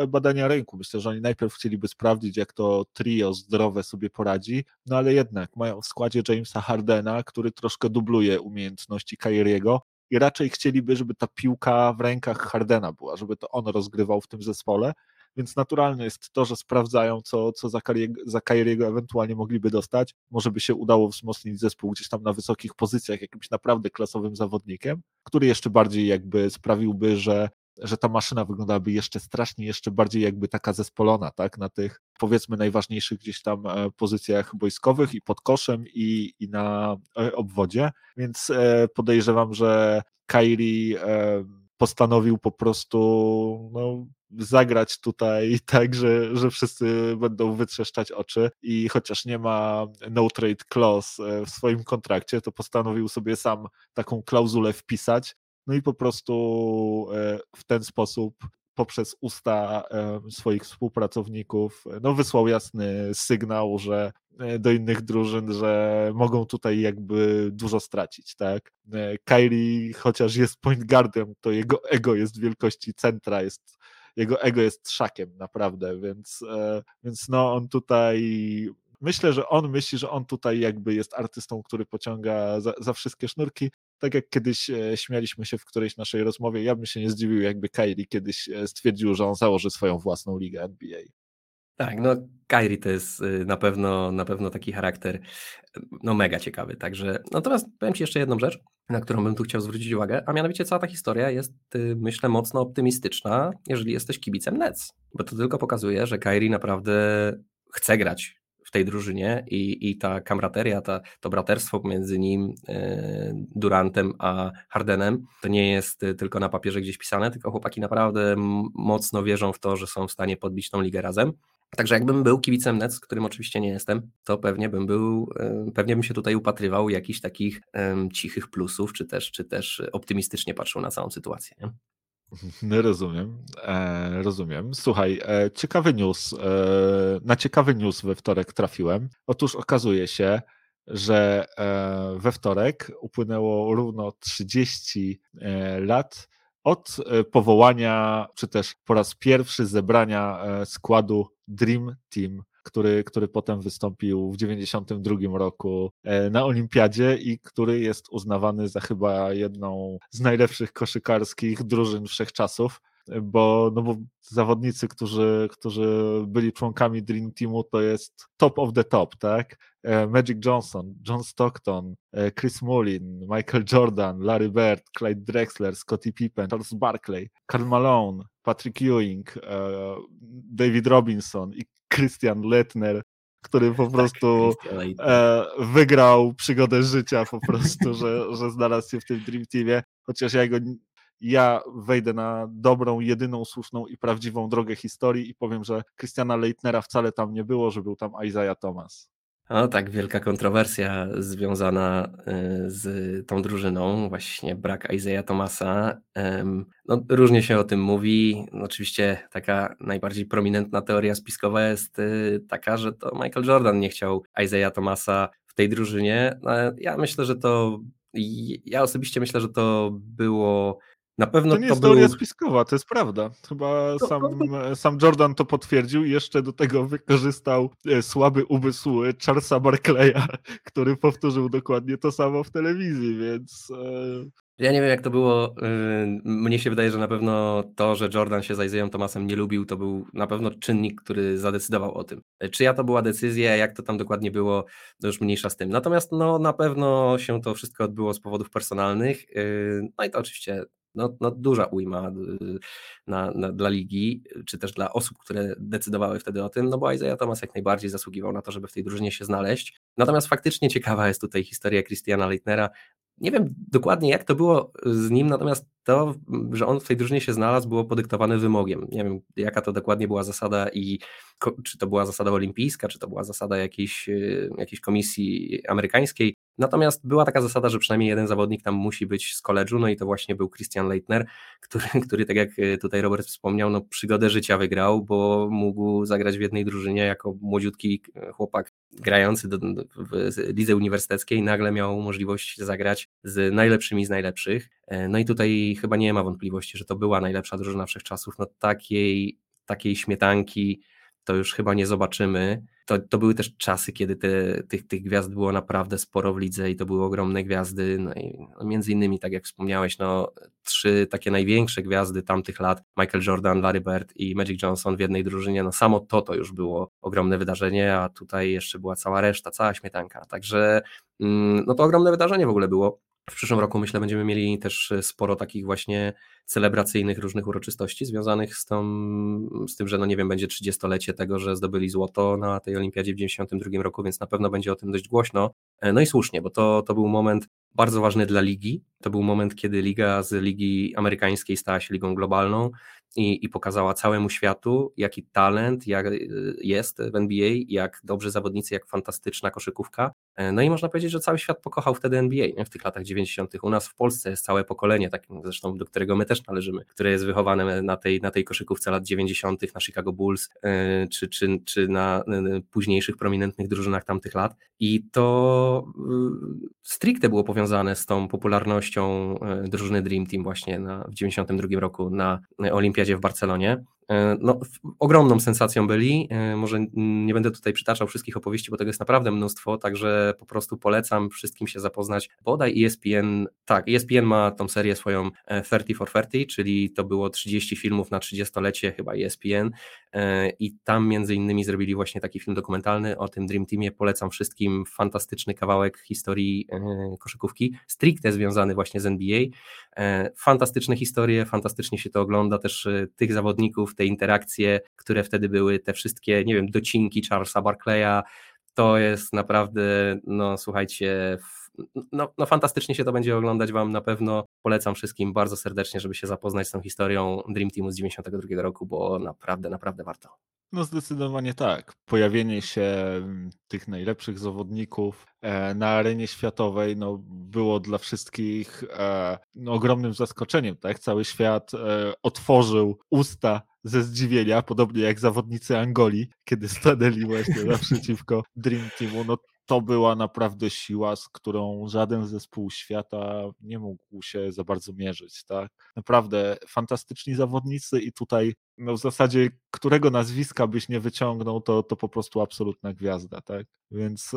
Speaker 2: badania rynku. Myślę, że oni najpierw chcieliby sprawdzić, jak to trio zdrowe sobie poradzi, no ale jednak mają w składzie Jamesa Hardena, który troszkę dubluje umiejętności Kyriego, i raczej chcieliby, żeby ta piłka w rękach Hardena była, żeby to on rozgrywał w tym zespole, więc naturalne jest to, że sprawdzają, co, co za, Kyriego, za ewentualnie mogliby dostać. Może by się udało wzmocnić zespół gdzieś tam na wysokich pozycjach jakimś naprawdę klasowym zawodnikiem, który jeszcze bardziej jakby sprawiłby, że że ta maszyna wyglądałaby jeszcze strasznie, jeszcze bardziej jakby taka zespolona, tak, na tych powiedzmy najważniejszych gdzieś tam e, pozycjach wojskowych i pod koszem i, i na e, obwodzie, więc e, podejrzewam, że Kairi postanowił po prostu no, zagrać tutaj tak, że, że wszyscy będą wytrzeszczać oczy. I chociaż nie ma no trade clause w swoim kontrakcie, to postanowił sobie sam taką klauzulę wpisać, no i po prostu e, w ten sposób poprzez usta e, swoich współpracowników no wysłał jasny sygnał, że e, do innych drużyn, że mogą tutaj jakby dużo stracić, tak? Kyrie chociaż jest point guardem, to jego ego jest wielkości centra, jest jego ego jest szakiem naprawdę, więc, więc no on tutaj myślę, że on myśli, że on tutaj jakby jest artystą, który pociąga za, za wszystkie sznurki, tak jak kiedyś e, śmialiśmy się w którejś naszej rozmowie, ja bym się nie zdziwił, jakby Kyrie kiedyś e, stwierdził, że on założy swoją własną ligę NBA.
Speaker 3: Tak, no Kyrie to jest y, na pewno, na pewno taki charakter no mega ciekawy, także natomiast powiem Ci jeszcze jedną rzecz, na którą bym tu chciał zwrócić uwagę, a mianowicie cała ta historia jest y, myślę mocno optymistyczna, jeżeli jesteś kibicem Nets, bo to tylko pokazuje, że Kyrie naprawdę chce grać tej drużynie i, i ta kamrateria, ta, to braterstwo między nim, e, Durantem a Hardenem, to nie jest tylko na papierze gdzieś pisane, tylko chłopaki naprawdę mocno wierzą w to, że są w stanie podbić tą ligę razem. Także jakbym był kibicem Nets, którym oczywiście nie jestem, to pewnie bym był, e, pewnie bym się tutaj upatrywał jakichś takich cichych plusów, czy też, czy też optymistycznie patrzył na całą sytuację. Nie?
Speaker 2: No, rozumiem, e, rozumiem. Słuchaj, e, ciekawy news. E, na ciekawy news we wtorek trafiłem. Otóż okazuje się, że e, we wtorek upłynęło równo 30 e, lat od e, powołania, czy też po raz pierwszy zebrania składu Dream Team który, który potem wystąpił w 1992 roku e, na Olimpiadzie i który jest uznawany za chyba jedną z najlepszych koszykarskich drużyn wszechczasów bo, no bo zawodnicy, którzy, którzy byli członkami Dream Teamu, to jest top of the top, tak? E, Magic Johnson, John Stockton, e, Chris Mullin, Michael Jordan, Larry Bird, Clyde Drexler, Scottie Pippen, Charles Barkley, Karl Malone, Patrick Ewing, David Robinson i Christian Lettner, który po tak, prostu e, wygrał przygodę życia po prostu, że, że znalazł się w tym Dream Teamie, chociaż ja go ja wejdę na dobrą, jedyną słuszną i prawdziwą drogę historii i powiem, że Christiana Leitnera wcale tam nie było, że był tam Isaiah Thomas.
Speaker 3: No tak, wielka kontrowersja związana y, z tą drużyną, właśnie brak Isaiah Thomasa. No, różnie się o tym mówi. Oczywiście taka najbardziej prominentna teoria spiskowa jest y, taka, że to Michael Jordan nie chciał Isaiah Thomasa w tej drużynie. No, ja myślę, że to ja osobiście myślę, że to było na pewno
Speaker 2: to nie
Speaker 3: to
Speaker 2: jest
Speaker 3: był...
Speaker 2: teoria spiskowa, to jest prawda. Chyba sam, sam Jordan to potwierdził i jeszcze do tego wykorzystał e, słaby umysł Charlesa Barclaya, który powtórzył dokładnie to samo w telewizji, więc... E,
Speaker 3: ja nie wiem, jak to było. Y, mnie się wydaje, że na pewno to, że Jordan się z Isaiah Thomasem nie lubił, to był na pewno czynnik, który zadecydował o tym. Czyja to była decyzja, jak to tam dokładnie było, to już mniejsza z tym. Natomiast no, na pewno się to wszystko odbyło z powodów personalnych. Y, no i to oczywiście no, no duża ujma y, na, na, dla ligi, czy też dla osób, które decydowały wtedy o tym, no bo Isaiah Thomas jak najbardziej zasługiwał na to, żeby w tej drużynie się znaleźć. Natomiast faktycznie ciekawa jest tutaj historia Christiana Leitnera. Nie wiem dokładnie jak to było z nim, natomiast to, że on w tej drużynie się znalazł, było podyktowane wymogiem. Nie wiem, jaka to dokładnie była zasada i czy to była zasada olimpijska, czy to była zasada jakiejś, y, jakiejś komisji amerykańskiej. Natomiast była taka zasada, że przynajmniej jeden zawodnik tam musi być z koledżu, no i to właśnie był Christian Leitner, który, który tak jak y, tutaj Robert wspomniał, no przygodę życia wygrał, bo mógł zagrać w jednej drużynie jako młodziutki y, chłopak grający do, w lidze uniwersyteckiej, nagle miał możliwość zagrać z najlepszymi z najlepszych. E, no i tutaj chyba nie ma wątpliwości, że to była najlepsza drużyna wszechczasów. No takiej, takiej śmietanki to już chyba nie zobaczymy. To, to były też czasy, kiedy te, tych, tych gwiazd było naprawdę sporo w lidze i to były ogromne gwiazdy. No i między innymi, tak jak wspomniałeś, no, trzy takie największe gwiazdy tamtych lat, Michael Jordan, Larry Bird i Magic Johnson w jednej drużynie, no samo to to już było ogromne wydarzenie, a tutaj jeszcze była cała reszta, cała śmietanka. Także mm, no to ogromne wydarzenie w ogóle było. W przyszłym roku myślę będziemy mieli też e, sporo takich właśnie celebracyjnych różnych uroczystości związanych z, tą, z tym, że no nie wiem, będzie 30-lecie tego, że zdobyli złoto na tej olimpiadzie w 92 roku, więc na pewno będzie o tym dość głośno. E, no i słusznie, bo to, to był moment bardzo ważny dla ligi. To był moment, kiedy liga z ligi amerykańskiej stała się ligą globalną i, i pokazała całemu światu, jaki talent jak jest w NBA, jak dobrzy zawodnicy, jak fantastyczna koszykówka. E, no i można powiedzieć, że cały świat pokochał wtedy NBA nie? w tych latach 90. U nas w Polsce jest całe pokolenie, tak zresztą do którego my też należymy, które jest wychowane na tej, na tej koszykówce lat 90., na Chicago Bulls, e, czy, czy, czy na późniejszych prominentnych drużynach tamtych lat. I to stricte było powiązane z tą popularnością e, drużyny Dream Team właśnie na, w 92 roku na Olimpiadzie w Barcelonie. E, no, ogromną sensacją byli. E, może nie będę tutaj przytaczał wszystkich opowieści, bo tego jest naprawdę mnóstwo, także po prostu polecam wszystkim się zapoznać. Bodaj ESPN, tak, ESPN ma tą serię swoją 30 for 30, czyli to było 30 filmów na 30-lecie chyba ESPN i tam między innymi zrobili właśnie taki film dokumentalny o tym Dream Teamie. Polecam wszystkim fantastyczny kawałek historii koszykówki, stricte związany właśnie z NBA. Fantastyczne historie, fantastycznie się to ogląda, też tych zawodników, te interakcje, które wtedy były, te wszystkie, nie wiem, docinki Charlesa Barclaya, to jest naprawdę, no słuchajcie, no, no fantastycznie się to będzie oglądać Wam na pewno. Polecam wszystkim bardzo serdecznie, żeby się zapoznać z tą historią Dream Teamu z 92 roku, bo naprawdę, naprawdę warto.
Speaker 2: No zdecydowanie tak. Pojawienie się mm, tych najlepszych zawodników e, na arenie światowej no, było dla wszystkich e, no, ogromnym zaskoczeniem. Tak? Cały świat e, otworzył usta ze zdziwienia, podobnie jak zawodnicy Angolii, kiedy stanęli właśnie naprzeciwko Dream Teamu. No, to była naprawdę siła, z którą żaden zespół świata nie mógł się za bardzo mierzyć. Tak? Naprawdę fantastyczni zawodnicy i tutaj no w zasadzie którego nazwiska byś nie wyciągnął, to, to po prostu absolutna gwiazda. Tak? Więc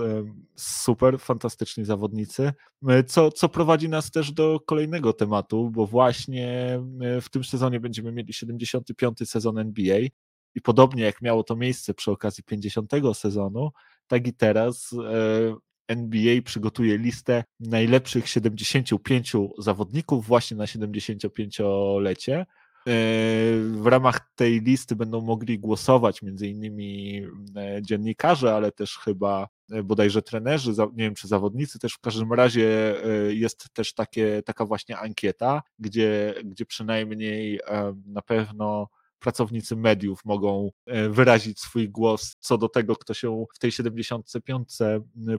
Speaker 2: super, fantastyczni zawodnicy. E, co, co prowadzi nas też do kolejnego tematu, bo właśnie e, w tym sezonie będziemy mieli 75. sezon NBA i podobnie jak miało to miejsce przy okazji 50. sezonu, tak i teraz e, NBA przygotuje listę najlepszych 75 zawodników właśnie na 75-lecie. E, w ramach tej listy będą mogli głosować między innymi e, dziennikarze, ale też chyba bodajże trenerzy, nie wiem czy zawodnicy, też w każdym razie jest też takie, taka właśnie ankieta, gdzie, gdzie przynajmniej na pewno pracownicy mediów mogą e, wyrazić swój głos co do tego, kto się w tej 75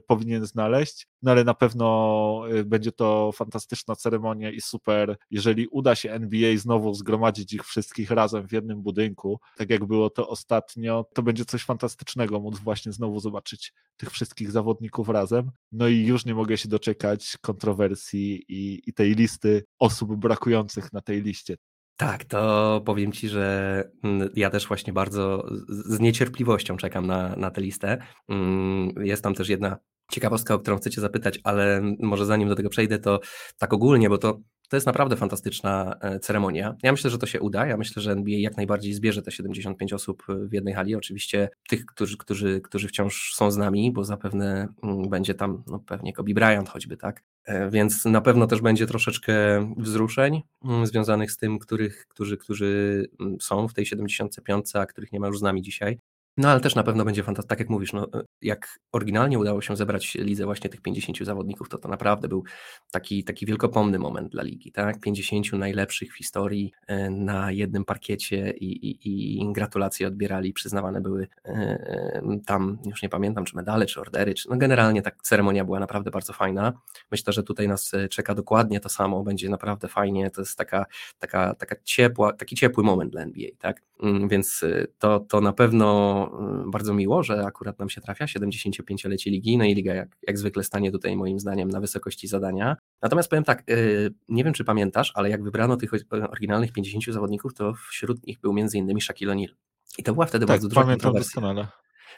Speaker 2: powinien znaleźć, no ale na pewno będzie to fantastyczna ceremonia i super, jeżeli uda się NBA znowu zgromadzić ich wszystkich razem w jednym budynku, tak jak było to ostatnio, to będzie coś fantastycznego móc właśnie znowu zobaczyć tych wszystkich zawodników razem. No i już nie mogę się doczekać kontrowersji i, i tej listy osób brakujących na tej liście.
Speaker 3: Tak, to powiem Ci, że mm, ja też właśnie bardzo z niecierpliwością czekam na, na tę listę. Mm, jest tam też jedna ciekawostka, o którą chcecie zapytać, ale może zanim do tego przejdę, to tak ogólnie, bo to to jest naprawdę fantastyczna e, ceremonia. Ja myślę, że to się uda. Ja myślę, że NBA jak najbardziej zbierze te 75 osób w jednej hali. Oczywiście tych, którzy, którzy, którzy wciąż są z nami, bo zapewne mm, będzie tam no, pewnie Kobe Bryant choćby, tak? E, więc na pewno też będzie troszeczkę wzruszeń mm, związanych z tym, których, którzy, którzy mm, są w tej 75, a których nie ma już z nami dzisiaj. No ale też na pewno będzie fantastyczne, tak jak mówisz, no, jak oryginalnie udało się zebrać lidze właśnie tych 50 zawodników, to to naprawdę był taki, taki wielkopomny moment dla ligi, tak? 50 najlepszych w historii e, na jednym parkiecie i, i, i gratulacje odbierali, przyznawane były e, e, tam, już nie pamiętam, czy medale, czy ordery, czy no generalnie tak ceremonia była naprawdę bardzo fajna. Myślę, że tutaj nas czeka dokładnie to samo, będzie naprawdę fajnie, to jest taka, taka, taka ciepła, taki ciepły moment dla NBA, tak? Mm, więc to, to na pewno Y, bardzo miło, że akurat nam się trafia 75-lecie ligi, no i liga jak, jak zwykle stanie tutaj moim zdaniem na wysokości zadania. Natomiast powiem tak, y, nie wiem czy pamiętasz, ale jak wybrano tych oryginalnych 50 zawodników, to wśród nich był m.in. Shaquille O'Neal. I to była wtedy tak, bardzo duża kontrowersja. Doskonale.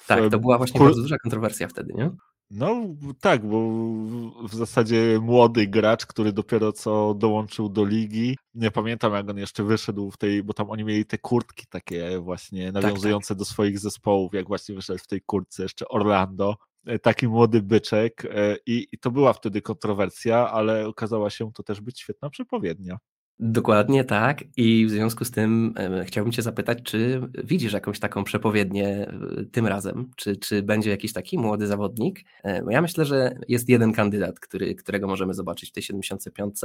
Speaker 3: Tak, to była właśnie Kur... bardzo duża kontrowersja wtedy, nie?
Speaker 2: No tak, bo w zasadzie młody gracz, który dopiero co dołączył do ligi. Nie pamiętam jak on jeszcze wyszedł w tej, bo tam oni mieli te kurtki takie właśnie nawiązujące tak, tak. do swoich zespołów, jak właśnie wyszedł w tej kurtce jeszcze Orlando. E, taki młody byczek e, i, i to była wtedy kontrowersja, ale okazała się to też być świetna przepowiednia.
Speaker 3: Dokładnie tak. I w związku z tym e, chciałbym Cię zapytać, czy widzisz jakąś taką przepowiednię e, tym razem? Czy, czy będzie jakiś taki młody zawodnik? E, ja myślę, że jest jeden kandydat, który, którego możemy zobaczyć w tej 75.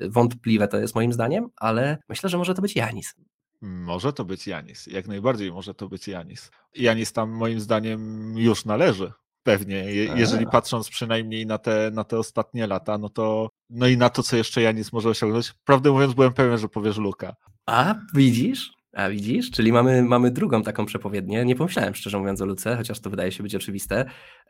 Speaker 3: Wątpliwe to jest moim zdaniem, ale myślę, że może to być Janis.
Speaker 2: Może to być Janis. Jak najbardziej może to być Janis. Janis tam moim zdaniem już należy Pewnie, Je, jeżeli patrząc przynajmniej na te, na te ostatnie lata, no to no i na to, co jeszcze Janis może osiągnąć. Prawdę mówiąc, byłem pewien, że powiesz Luka.
Speaker 3: A, widzisz? A widzisz? Czyli mamy, mamy drugą taką przepowiednię. Nie pomyślałem szczerze mówiąc o Luce, chociaż to wydaje się być oczywiste,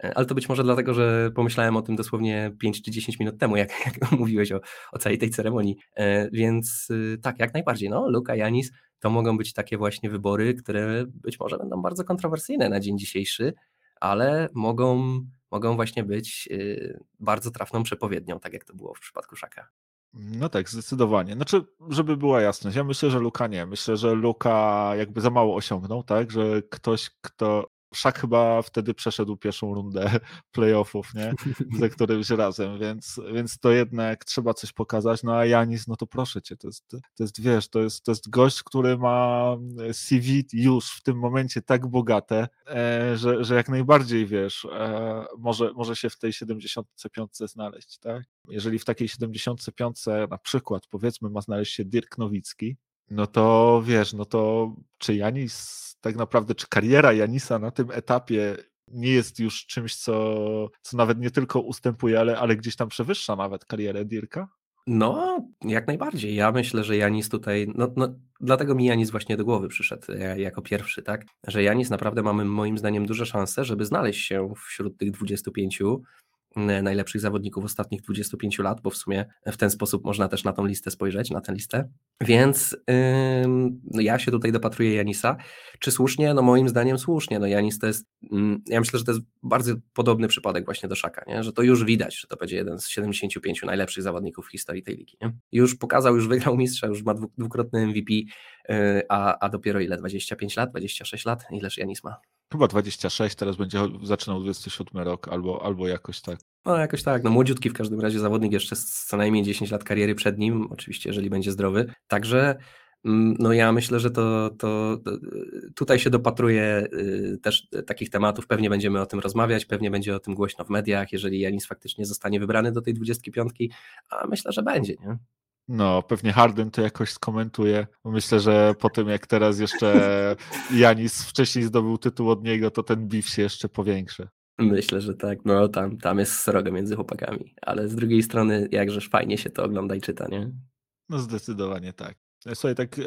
Speaker 3: e, ale to być może dlatego, że pomyślałem o tym dosłownie 5 czy 10 minut temu, jak, jak mówiłeś o, o całej tej ceremonii. E, więc y, tak, jak najbardziej. No, Luka, Janis to mogą być takie właśnie wybory, które być może będą bardzo kontrowersyjne na dzień dzisiejszy, ale mogą, mogą właśnie być y, bardzo trafną przepowiednią, tak jak to było w przypadku Szaka.
Speaker 2: No tak, zdecydowanie. Znaczy, żeby była jasność, ja myślę, że Luka nie. Myślę, że Luka jakby za mało osiągnął, tak? Że ktoś, kto Szak chyba wtedy przeszedł pierwszą rundę playoffów, nie? Ze którymś razem, więc, więc to jednak trzeba coś pokazać. No a Janis, no to proszę cię, to jest, to jest wiesz, to jest, to jest gość, który ma CV już w tym momencie tak bogate, e, że, że jak najbardziej wiesz, e, może, może się w tej 75 znaleźć, tak? Jeżeli w takiej 75 na przykład powiedzmy ma znaleźć się Dirk Nowicki, no to wiesz, no to czy Janis tak naprawdę, czy kariera Janisa na tym etapie nie jest już czymś, co, co nawet nie tylko ustępuje, ale, ale gdzieś tam przewyższa nawet karierę Dirka?
Speaker 3: No, jak najbardziej. Ja myślę, że Janis tutaj, no, no dlatego mi Janis właśnie do głowy przyszedł jako pierwszy, tak? Że Janis naprawdę mamy moim zdaniem duże szanse, żeby znaleźć się wśród tych 25 najlepszych zawodników ostatnich 25 lat, bo w sumie w ten sposób można też na tą listę spojrzeć, na tę listę. Więc yy, ja się tutaj dopatruję Janisa. Czy słusznie? No moim zdaniem słusznie. No Janis to jest, yy, ja myślę, że to jest bardzo podobny przypadek właśnie do Szaka, nie? że to już widać, że to będzie jeden z 75 najlepszych zawodników w historii tej ligi. Nie? Już pokazał, już wygrał mistrza, już ma dwukrotny MVP, yy, a, a dopiero ile? 25 lat, 26 lat? Ileż Janis ma?
Speaker 2: Chyba 26, teraz będzie zaczynał 27 rok albo, albo jakoś tak.
Speaker 3: No jakoś tak, no młodziutki w każdym razie zawodnik, jeszcze z co najmniej 10 lat kariery przed nim, oczywiście jeżeli będzie zdrowy. Także mm, no ja myślę, że to, to, to tutaj się dopatruje y, też takich tematów, pewnie będziemy o tym rozmawiać, pewnie będzie o tym głośno w mediach, jeżeli Janis faktycznie zostanie wybrany do tej 25, a myślę, że będzie, nie?
Speaker 2: No, pewnie Harden to jakoś skomentuje. Myślę, że po tym jak teraz jeszcze Janis wcześniej zdobył tytuł od niego, to ten beef się jeszcze powiększy.
Speaker 3: Myślę, że tak. No tam, tam jest srogo między chłopakami. Ale z drugiej strony, jakżeż fajnie się to ogląda i czyta, nie?
Speaker 2: No zdecydowanie tak. Słuchaj, tak e,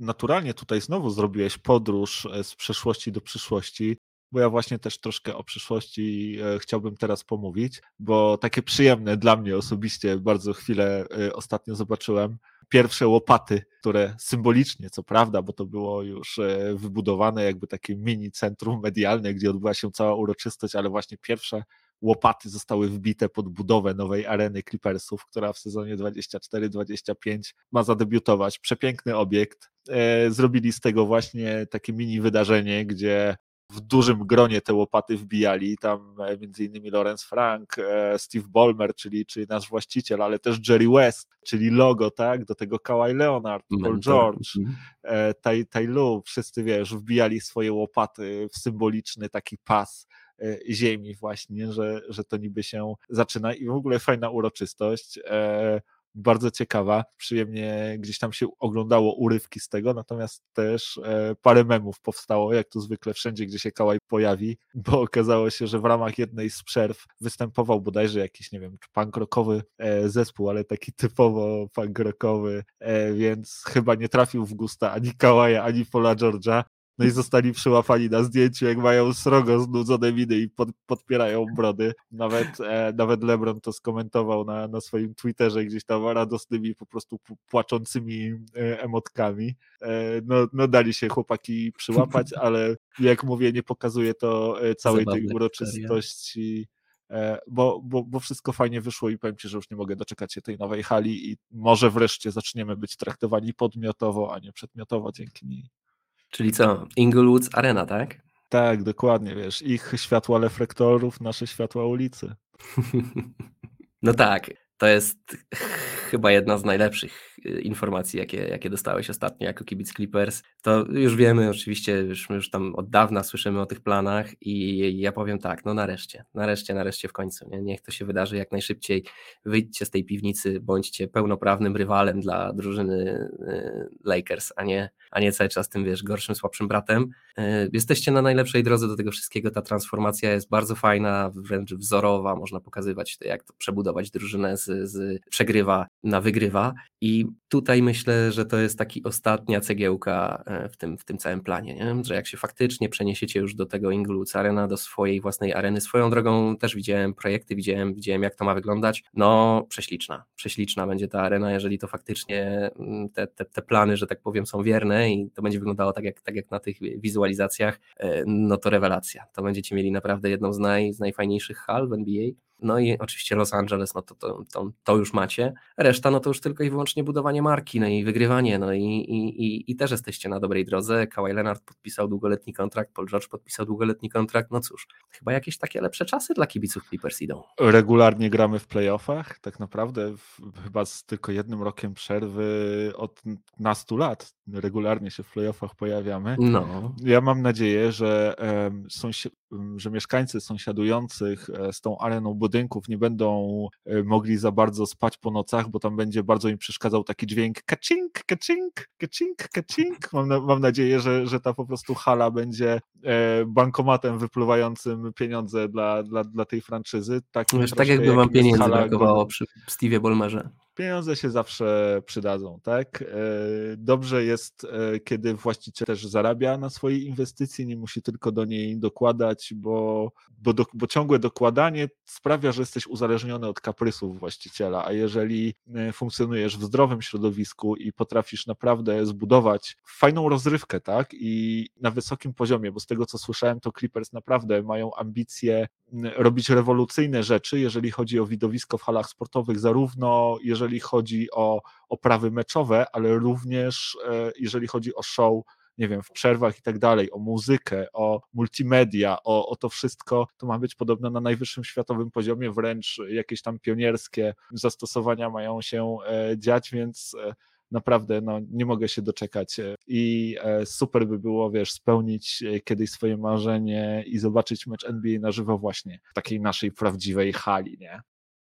Speaker 2: naturalnie tutaj znowu zrobiłeś podróż e, z przeszłości do przyszłości, bo ja właśnie też troszkę o przyszłości e, chciałbym teraz pomówić, bo takie przyjemne dla mnie osobiście bardzo chwilę ostatnio zobaczyłem pierwsze łopaty, które symbolicznie, co prawda, bo to było już wybudowane jakby takie mini centrum medialne, gdzie odbyła się cała uroczystość, ale właśnie pierwsze łopaty zostały wbite pod budowę nowej areny Clippersów, która w sezonie 24-25 ma zadebiutować. Przepiękny obiekt. E, zrobili z tego właśnie takie mini wydarzenie, gdzie w dużym gronie te łopaty wbijali. Tam e, między innymi Lorenz Frank, e, Steve Ballmer, czyli, czyli nasz właściciel, ale też Jerry West, czyli logo, tak? Do tego Kawhi Leonard, Paul George, mhm. Tai, tai Lu, wszyscy wiesz, wbijali swoje łopaty w symboliczny taki pas E, ziemi właśnie, że, że to niby się zaczyna i w ogóle fajna uroczystość e, bardzo ciekawa, przyjemnie gdzieś tam się oglądało urywki z tego, natomiast też e, parę memów powstało, jak tu zwykle wszędzie, gdzie się Kałaj pojawi, bo okazało się, że w ramach jednej z przerw występował bodajże jakiś, nie wiem, punk rockowy zespół, ale taki typowo punk rockowy, więc chyba nie trafił w gusta ani Kałaja, ani Paula George'a, no i zostali przyłapani na zdjęciu, jak mają srogo znudzone miny i pod, podpierają brody. Nawet, e, nawet LeBron to skomentował na, na swoim Twitterze gdzieś tam radosnymi, po prostu płaczącymi e, emotkami. E, no, no dali się chłopaki przyłapać, ale jak mówię, nie pokazuje to e, całej Zabawne tej uroczystości. E, bo, bo, bo wszystko fajnie wyszło i powiem Ci, że już nie mogę doczekać się tej nowej hali i może wreszcie zaczniemy być traktowani podmiotowo, a nie przedmiotowo dzięki niej.
Speaker 3: Czyli co? Inglewood's Arena, tak?
Speaker 2: Tak, dokładnie, wiesz, ich światła reflektorów, nasze światła ulicy.
Speaker 3: no tak, to jest chyba jedna z najlepszych informacji, jakie, jakie dostałeś ostatnio jako kibic Clippers. To już wiemy, oczywiście, już, już tam od dawna słyszymy o tych planach i ja powiem tak, no nareszcie, nareszcie, nareszcie w końcu. Nie? Niech to się wydarzy jak najszybciej. Wyjdźcie z tej piwnicy, bądźcie pełnoprawnym rywalem dla drużyny y, Lakers, a nie, a nie cały czas tym, wiesz, gorszym, słabszym bratem. Y, jesteście na najlepszej drodze do tego wszystkiego. Ta transformacja jest bardzo fajna, wręcz wzorowa. Można pokazywać, jak to przebudować drużynę z, z przegrywa na wygrywa. I tutaj myślę, że to jest taki ostatnia cegiełka e, w tym, w tym całym planie, nie? że jak się faktycznie przeniesiecie już do tego Inglewood Arena, do swojej własnej areny, swoją drogą też widziałem projekty, widziałem, widziałem jak to ma wyglądać, no prześliczna, prześliczna będzie ta arena, jeżeli to faktycznie mm, te, te, te plany, że tak powiem, są wierne i to będzie wyglądało tak jak, tak jak na tych wizualizacjach, e, no to rewelacja. To będziecie mieli naprawdę jedną z, naj, z najfajniejszych hal w NBA no i oczywiście Los Angeles, no to, to, to, to, już macie. Reszta, no to już tylko i wyłącznie budowanie marki, no i wygrywanie, no i, i, i, i też jesteście na dobrej drodze. Kawhi Leonard podpisał długoletni kontrakt, Paul George podpisał długoletni kontrakt, no cóż, chyba jakieś takie lepsze czasy dla kibiców Clippers idą.
Speaker 2: Regularnie gramy w playoffach, tak naprawdę w, chyba z tylko jednym rokiem przerwy od nastu lat regularnie się w playoffach pojawiamy.
Speaker 3: No.
Speaker 2: Ja mam nadzieję, że, um, że mieszkańcy sąsiadujących e, z tą areną budynków nie będą e, mogli za bardzo spać po nocach, bo tam będzie bardzo im przeszkadzał taki dźwięk kacink, kacink, kacink, kacink. Mam, na, mam nadzieję, że, że ta po prostu hala będzie e, bankomatem wypływającym pieniądze dla, dla, dla tej franczyzy.
Speaker 3: Tak, Wiesz, tak jakby wam pieniędzy brakowało przy Steve Ballmerze
Speaker 2: pieniądze się zawsze przydadzą, tak? E, dobrze jest, e, kiedy właściciel też zarabia na swojej inwestycji, nie musi tylko do niej dokładać, bo, bo, do, bo ciągłe dokładanie sprawia, że jesteś uzależniony od kaprysów właściciela, a jeżeli e, funkcjonujesz w zdrowym środowisku i potrafisz naprawdę zbudować fajną rozrywkę, tak? I na wysokim poziomie, bo z tego co słyszałem, to Clippers naprawdę mają ambicje robić rewolucyjne rzeczy, jeżeli chodzi o widowisko w halach sportowych, zarówno jeżeli chodzi o oprawy meczowe, ale również e, jeżeli chodzi o show nie wiem, w przerwach i tak dalej, o muzykę, o multimedia, o, o to wszystko, to ma być podobno na najwyższym światowym poziomie, wręcz jakieś tam pionierskie zastosowania mają się e, dziać, więc e, naprawdę no, nie mogę się doczekać i super by było, wiesz, spełnić kiedyś swoje marzenie i zobaczyć mecz NBA na żywo właśnie w takiej naszej prawdziwej hali, nie?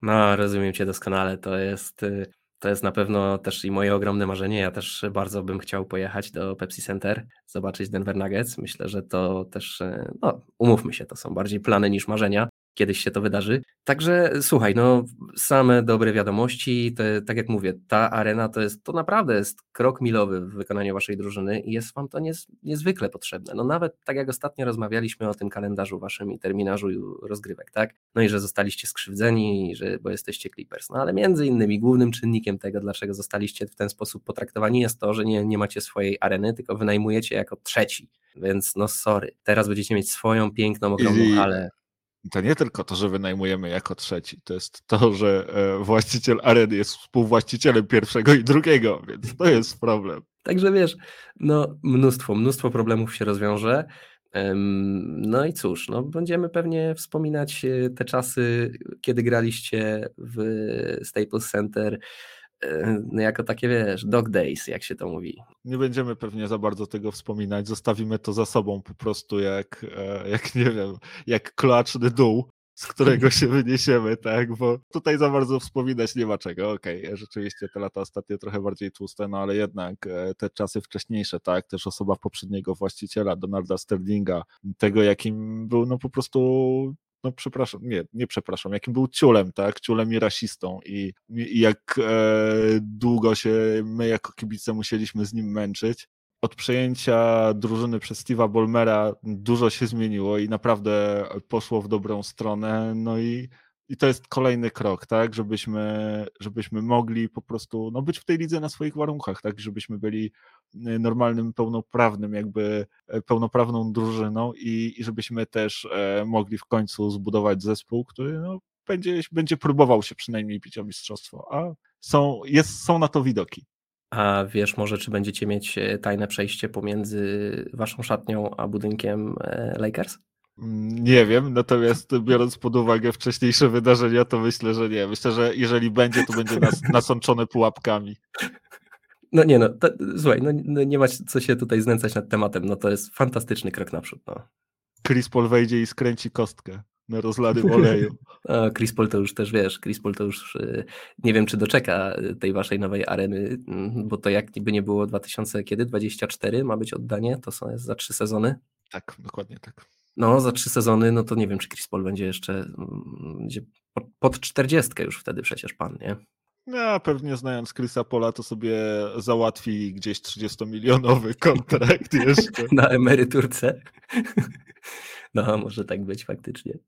Speaker 3: No, rozumiem Cię doskonale. To jest y, To jest na pewno też i moje ogromne marzenie. Ja też bardzo bym chciał pojechać do Pepsi Center, zobaczyć Denver Nuggets. Myślę, że to też, e, no, umówmy się, to są bardziej plany niż marzenia kiedyś się to wydarzy. Także słuchaj, no same dobre wiadomości, to, tak jak mówię, ta arena to jest, to naprawdę jest krok milowy w wykonaniu waszej drużyny i jest wam to niez, niezwykle potrzebne. No nawet tak jak ostatnio rozmawialiśmy o tym kalendarzu waszym i terminarzu rozgrywek, tak? No i że zostaliście skrzywdzeni, że, bo jesteście Clippers. No ale między innymi głównym czynnikiem tego, dlaczego zostaliście w ten sposób potraktowani jest to, że nie, nie macie swojej areny, tylko wynajmujecie jako trzeci. Więc no sorry, teraz będziecie mieć swoją piękną, ogromną halę
Speaker 2: to nie tylko to, że wynajmujemy jako trzeci, to jest to, że e, właściciel areny jest współwłaścicielem pierwszego i drugiego, więc to jest problem.
Speaker 3: Także wiesz, no mnóstwo, mnóstwo problemów się rozwiąże. No i cóż, no będziemy pewnie wspominać e, te czasy, kiedy graliście w Staples Center jako takie, wiesz, dog days, jak się to mówi.
Speaker 2: Nie będziemy pewnie za bardzo tego wspominać, zostawimy to za sobą po prostu jak, e, jak nie wiem, jak klaczny dół, z którego się wyniesiemy, tak, bo tutaj za bardzo wspominać nie ma czego, okej, okay, rzeczywiście te lata ostatnie trochę bardziej tłuste, no ale jednak e, te czasy wcześniejsze, tak, też osoba poprzedniego właściciela, Donalda Sterlinga, tego jakim był, no po prostu no przepraszam, nie, nie przepraszam, jakim był ciulem, tak, ciulem i rasistą. I, i jak e, długo się my jako kibice musieliśmy z nim męczyć. Od przejęcia drużyny przez Steve'a Bolmera dużo się zmieniło i naprawdę poszło w dobrą stronę, no i i to jest kolejny krok, tak, żebyśmy, żebyśmy mogli po prostu no, być w tej lidze na swoich warunkach, tak, żebyśmy byli normalnym, pełnoprawnym, jakby e, pełnoprawną drużyną i, i żebyśmy też e, mogli w końcu zbudować zespół, który no, będzie, będzie próbował się przynajmniej pić o mistrzostwo, a są, jest, są na to widoki.
Speaker 3: A wiesz może, czy będziecie mieć e, tajne przejście pomiędzy waszą szatnią a budynkiem Lakers?
Speaker 2: Nie wiem, natomiast biorąc pod uwagę wcześniejsze wydarzenia, to myślę, że nie. Myślę, że jeżeli będzie, to będzie nas, nasączone pułapkami.
Speaker 3: No nie no, to, słuchaj, no, no, nie ma co się tutaj znęcać nad tematem, no to jest fantastyczny krok naprzód. No.
Speaker 2: Chris Paul wejdzie i skręci kostkę na rozlanym oleju.
Speaker 3: A Chris Paul to już też wiesz, Chris Paul to już y, nie wiem, czy doczeka tej waszej nowej areny, mm, bo to jak by nie było 2000 kiedy? 24 ma być oddanie, to są za trzy sezony.
Speaker 2: Tak, dokładnie tak.
Speaker 3: No, za trzy sezony, no to nie wiem, czy Chris Paul będzie jeszcze mm, będzie pod czterdziestkę już wtedy przecież pan, nie?
Speaker 2: No, pewnie znając Chrisa Pola, to sobie załatwi gdzieś 30-milionowy kontrakt jeszcze.
Speaker 3: Na emeryturce. No, może tak być faktycznie.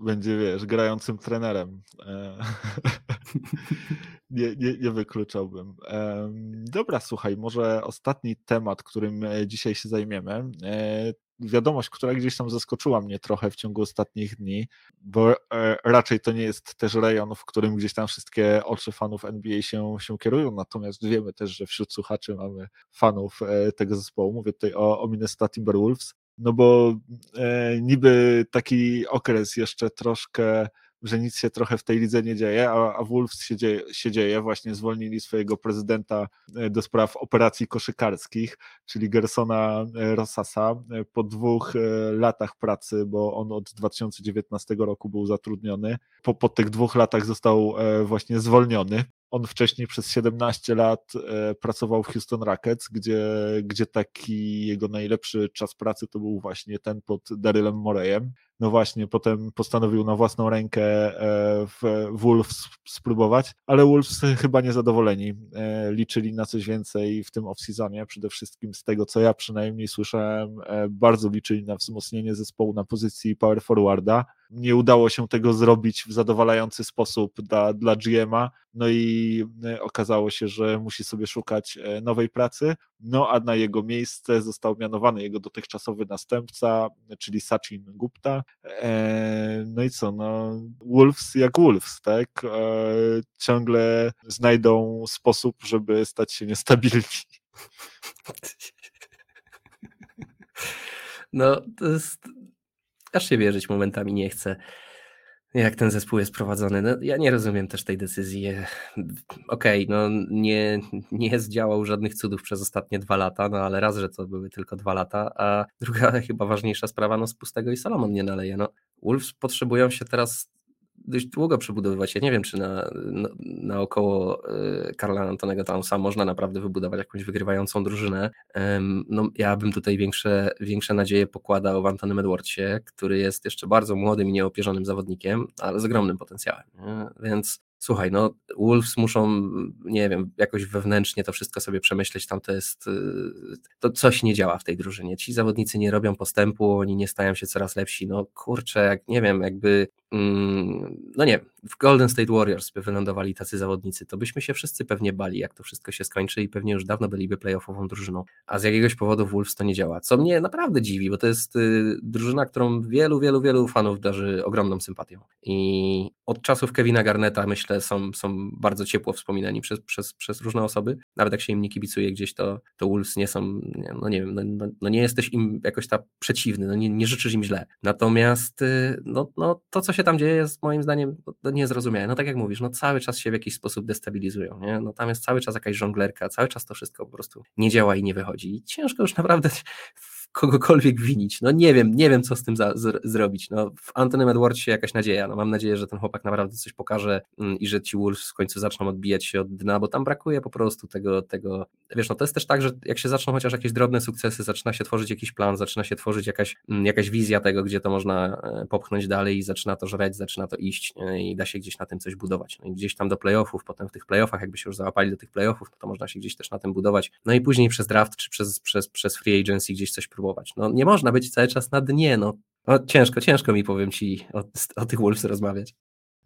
Speaker 2: Będzie, wiesz, grającym trenerem. E, nie, nie, nie wykluczałbym. Dobra, słuchaj, może ostatni temat, którym e, dzisiaj się zajmiemy, e, wiadomość, która gdzieś tam zaskoczyła mnie trochę w ciągu ostatnich dni, bo e, raczej to nie jest też rejon, w którym gdzieś tam wszystkie oczy fanów NBA się, się kierują, natomiast wiemy też, że wśród słuchaczy mamy fanów e, tego zespołu. Mówię tutaj o, o Minnesota Timberwolves, no bo e, niby taki okres jeszcze troszkę że nic się trochę w tej lidze nie dzieje, a, a Wolves się dzieje, się dzieje. Właśnie zwolnili swojego prezydenta e, do spraw operacji koszykarskich, czyli Gersona e, Rosasa. E, po dwóch latach pracy, bo on od 2019 roku był zatrudniony, po, po tych dwóch latach został właśnie zwolniony. On wcześniej przez 17 lat pracował w Houston Rockets, gdzie, gdzie taki jego najlepszy czas pracy to był właśnie ten pod Darylem Moreyem no właśnie, potem postanowił na własną rękę e, w Wolves spróbować, ale Wolves chyba niezadowoleni. E, liczyli na coś więcej w tym off-seasonie, przede wszystkim z tego, co ja przynajmniej słyszałem, e, bardzo liczyli na wzmocnienie zespołu na pozycji power forwarda. Nie udało się tego zrobić w zadowalający sposób dla, dla GM'a, no i okazało się, że musi sobie szukać nowej pracy, no a na jego miejsce został mianowany jego dotychczasowy następca, czyli Sachin Gupta, no i co, no Wolves jak Wolves, tak? E, ciągle znajdą sposób, żeby stać się niestabilni.
Speaker 3: No, to jest. Aż się wierzyć momentami nie chcę jak ten zespół jest prowadzony. No, ja nie rozumiem też tej decyzji. Okej, okay, no nie, nie zdziałał żadnych cudów przez ostatnie dwa lata, no ale raz, że to były tylko dwa lata, a druga chyba ważniejsza sprawa, no z pustego i Salomon nie naleje. No, Wolves potrzebują się teraz dość długo przebudowywać. Ja nie wiem, czy na, na, naokoło Karla Antonego Townsa można naprawdę wybudować jakąś wygrywającą drużynę. No, ja bym tutaj większe, większe nadzieje pokładał w Antonym Edwardsie, który jest jeszcze bardzo młodym i nieopierzonym zawodnikiem, ale z ogromnym potencjałem. Nie? Więc słuchaj, no Wolves muszą, nie wiem, jakoś wewnętrznie to wszystko sobie przemyśleć, tam to jest, y, to coś nie działa w tej drużynie, ci zawodnicy nie robią postępu, oni nie stają się coraz lepsi, no kurczę, jak, nie wiem, jakby, no nie, w Golden State Warriors by wylądowali tacy zawodnicy, to byśmy się wszyscy pewnie bali, jak to wszystko się skończy i pewnie już dawno byliby playoffową drużyną, a z jakiegoś powodu Wolves to nie działa, co mnie naprawdę dziwi, bo to jest y, drużyna, którą wielu, wielu, wielu fanów darzy ogromną sympatią. I od czasów Kevina Garneta myślę są, są bardzo ciepło wspominani przez, przez, przez różne osoby, nawet jak się im nie kibicuje gdzieś, to, to Wolves nie są, no nie wiem, no, no, no nie jesteś im jakoś tak przeciwny, no nie, nie życzysz im źle, natomiast y, no, no to, co się tam dzieje jest moim zdaniem niezrozumiałe, no tak jak mówisz, no cały czas się w jakiś sposób destabilizują, nie? no tam jest cały czas jakaś żonglerka, cały czas to wszystko po prostu nie działa i nie wychodzi i ciężko już naprawdę kogokolwiek winić. No nie wiem, nie wiem, co z tym za, z, zrobić. No, w Antonym Edwardsie jakaś nadzieja. No, mam nadzieję, że ten chłopak naprawdę coś pokaże mm, i że ci Wolves w końcu zaczną odbijać się od dna, bo tam brakuje po prostu tego, tego. Wiesz, no to jest też tak, że jak się zaczną chociaż jakieś drobne sukcesy, zaczyna się tworzyć jakiś plan, zaczyna się tworzyć jakaś, mm, jakaś wizja tego, gdzie to można e, popchnąć dalej i zaczyna to żreć, zaczyna to iść i da się gdzieś na tym coś budować. No i gdzieś tam do playoffów, potem w tych playoffach, jakby się już załapali do tych playoffów, to można się gdzieś też na tym budować. No i później przez draft czy przez, przez, przez free agency gdzieś coś próbować. No nie można być cały czas na dnie. No ciężko, ciężko mi powiem ci o, o tych Wolves rozmawiać.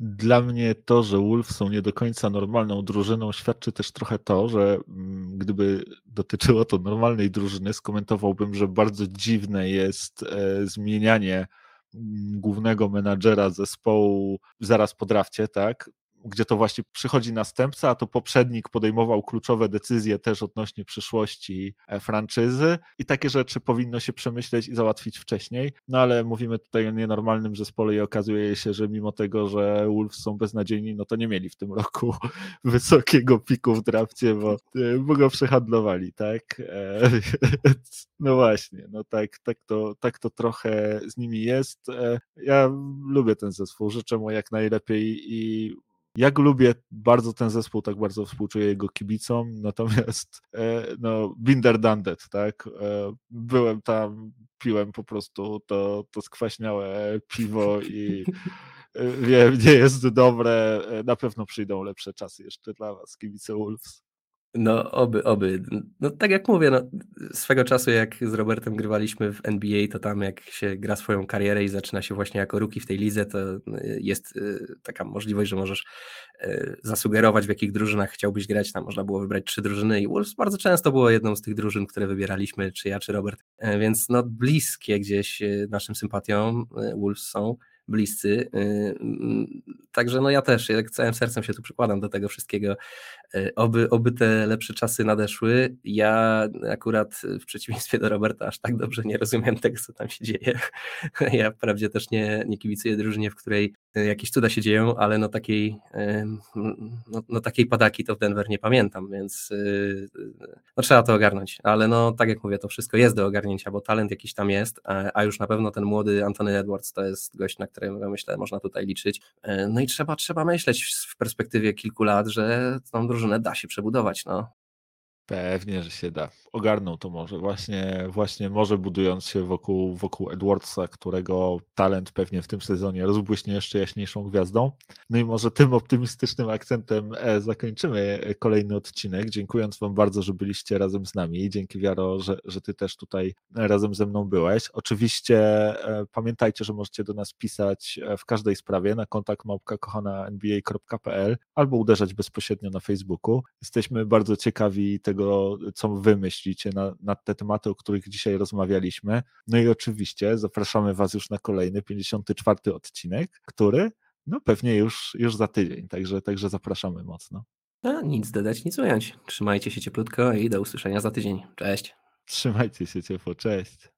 Speaker 2: Dla mnie to, że Wolves są nie do końca normalną drużyną, świadczy też trochę to, że mm, gdyby dotyczyło to normalnej drużyny, skomentowałbym, że bardzo dziwne jest e, zmienianie mm, głównego menadżera zespołu zaraz po drafcie, tak? Gdzie to właśnie przychodzi następca, a to poprzednik podejmował kluczowe decyzje też odnośnie przyszłości e, franczyzy i takie rzeczy powinno się przemyśleć i załatwić wcześniej. No ale mówimy tutaj o nienormalnym zespole i okazuje się, że mimo tego, że Wolves są beznadziejni, no to nie mieli w tym roku wysokiego piku w drafcie, bo, e, bo go przehandlowali, tak? E, no właśnie, no tak, tak, to, tak to trochę z nimi jest. Ja lubię ten zespół, życzę mu jak najlepiej i jak lubię bardzo ten zespół, tak bardzo współczuję jego kibicom, natomiast e, no, Binder Dandet, tak? E, byłem tam, piłem po prostu to, to skwaśniałe piwo i e, wiem, nie jest dobre. Na pewno przyjdą lepsze czasy jeszcze dla was, kibice Wolves.
Speaker 3: No, oby, oby. No, tak jak mówię, no, swego czasu jak z Robertem grywaliśmy w NBA, to tam jak się gra swoją karierę i zaczyna się właśnie jako rookie w tej lidze, to y, jest y, taka możliwość, że możesz y, zasugerować, w jakich drużynach chciałbyś grać. Tam można było wybrać trzy drużyny i Wolves bardzo często było jedną z tych drużyn, które wybieraliśmy, czy ja, czy Robert. E, więc no, bliskie gdzieś naszym sympatiom Wolves są bliscy. Także no ja też, jak całym sercem się tu przykładam do tego wszystkiego. E, oby, oby te lepsze czasy nadeszły. Ja akurat w przeciwieństwie do Roberta aż tak dobrze nie rozumiem tego, co tam się dzieje. Ja wprawdzie też nie, nie kibicuję drużynie, w której e, jakieś cuda się dzieją, ale no takiej, no, no takiej padaki to w Denver nie pamiętam, więc no trzeba to ogarnąć. Ale no tak jak mówię, to wszystko jest do ogarnięcia, bo talent jakiś tam jest, a, a już na pewno ten młody Anthony Edwards to jest gość, na którego myślę można tutaj liczyć. No i trzeba, trzeba myśleć w perspektywie kilku lat, że tą drużynę da się przebudować. No.
Speaker 2: Pewnie, że się da. Ogarnął to może. Właśnie, właśnie może budując się wokół, wokół Edwardsa, którego talent pewnie w tym sezonie rozbłyśnie jeszcze jaśniejszą gwiazdą. No i może tym optymistycznym akcentem e, zakończymy kolejny odcinek. Dziękując Wam bardzo, że byliście razem z nami. Dzięki Wiaro, że, że Ty też tutaj razem ze mną byłeś. Oczywiście e, pamiętajcie, że możecie do nas pisać e, w każdej sprawie na kontakt małpka kochana.nba.pl albo uderzać bezpośrednio na Facebooku. Jesteśmy bardzo ciekawi tego, tego, co wy myślicie na, na te tematy, o których dzisiaj rozmawialiśmy. No i oczywiście zapraszamy was już na kolejny 54 odcinek, który no pewnie już, już za tydzień, także, także zapraszamy mocno.
Speaker 3: No, nic dodać, nic ująć. Trzymajcie się cieplutko i do usłyszenia za tydzień. Cześć.
Speaker 2: Trzymajcie się ciepło, cześć.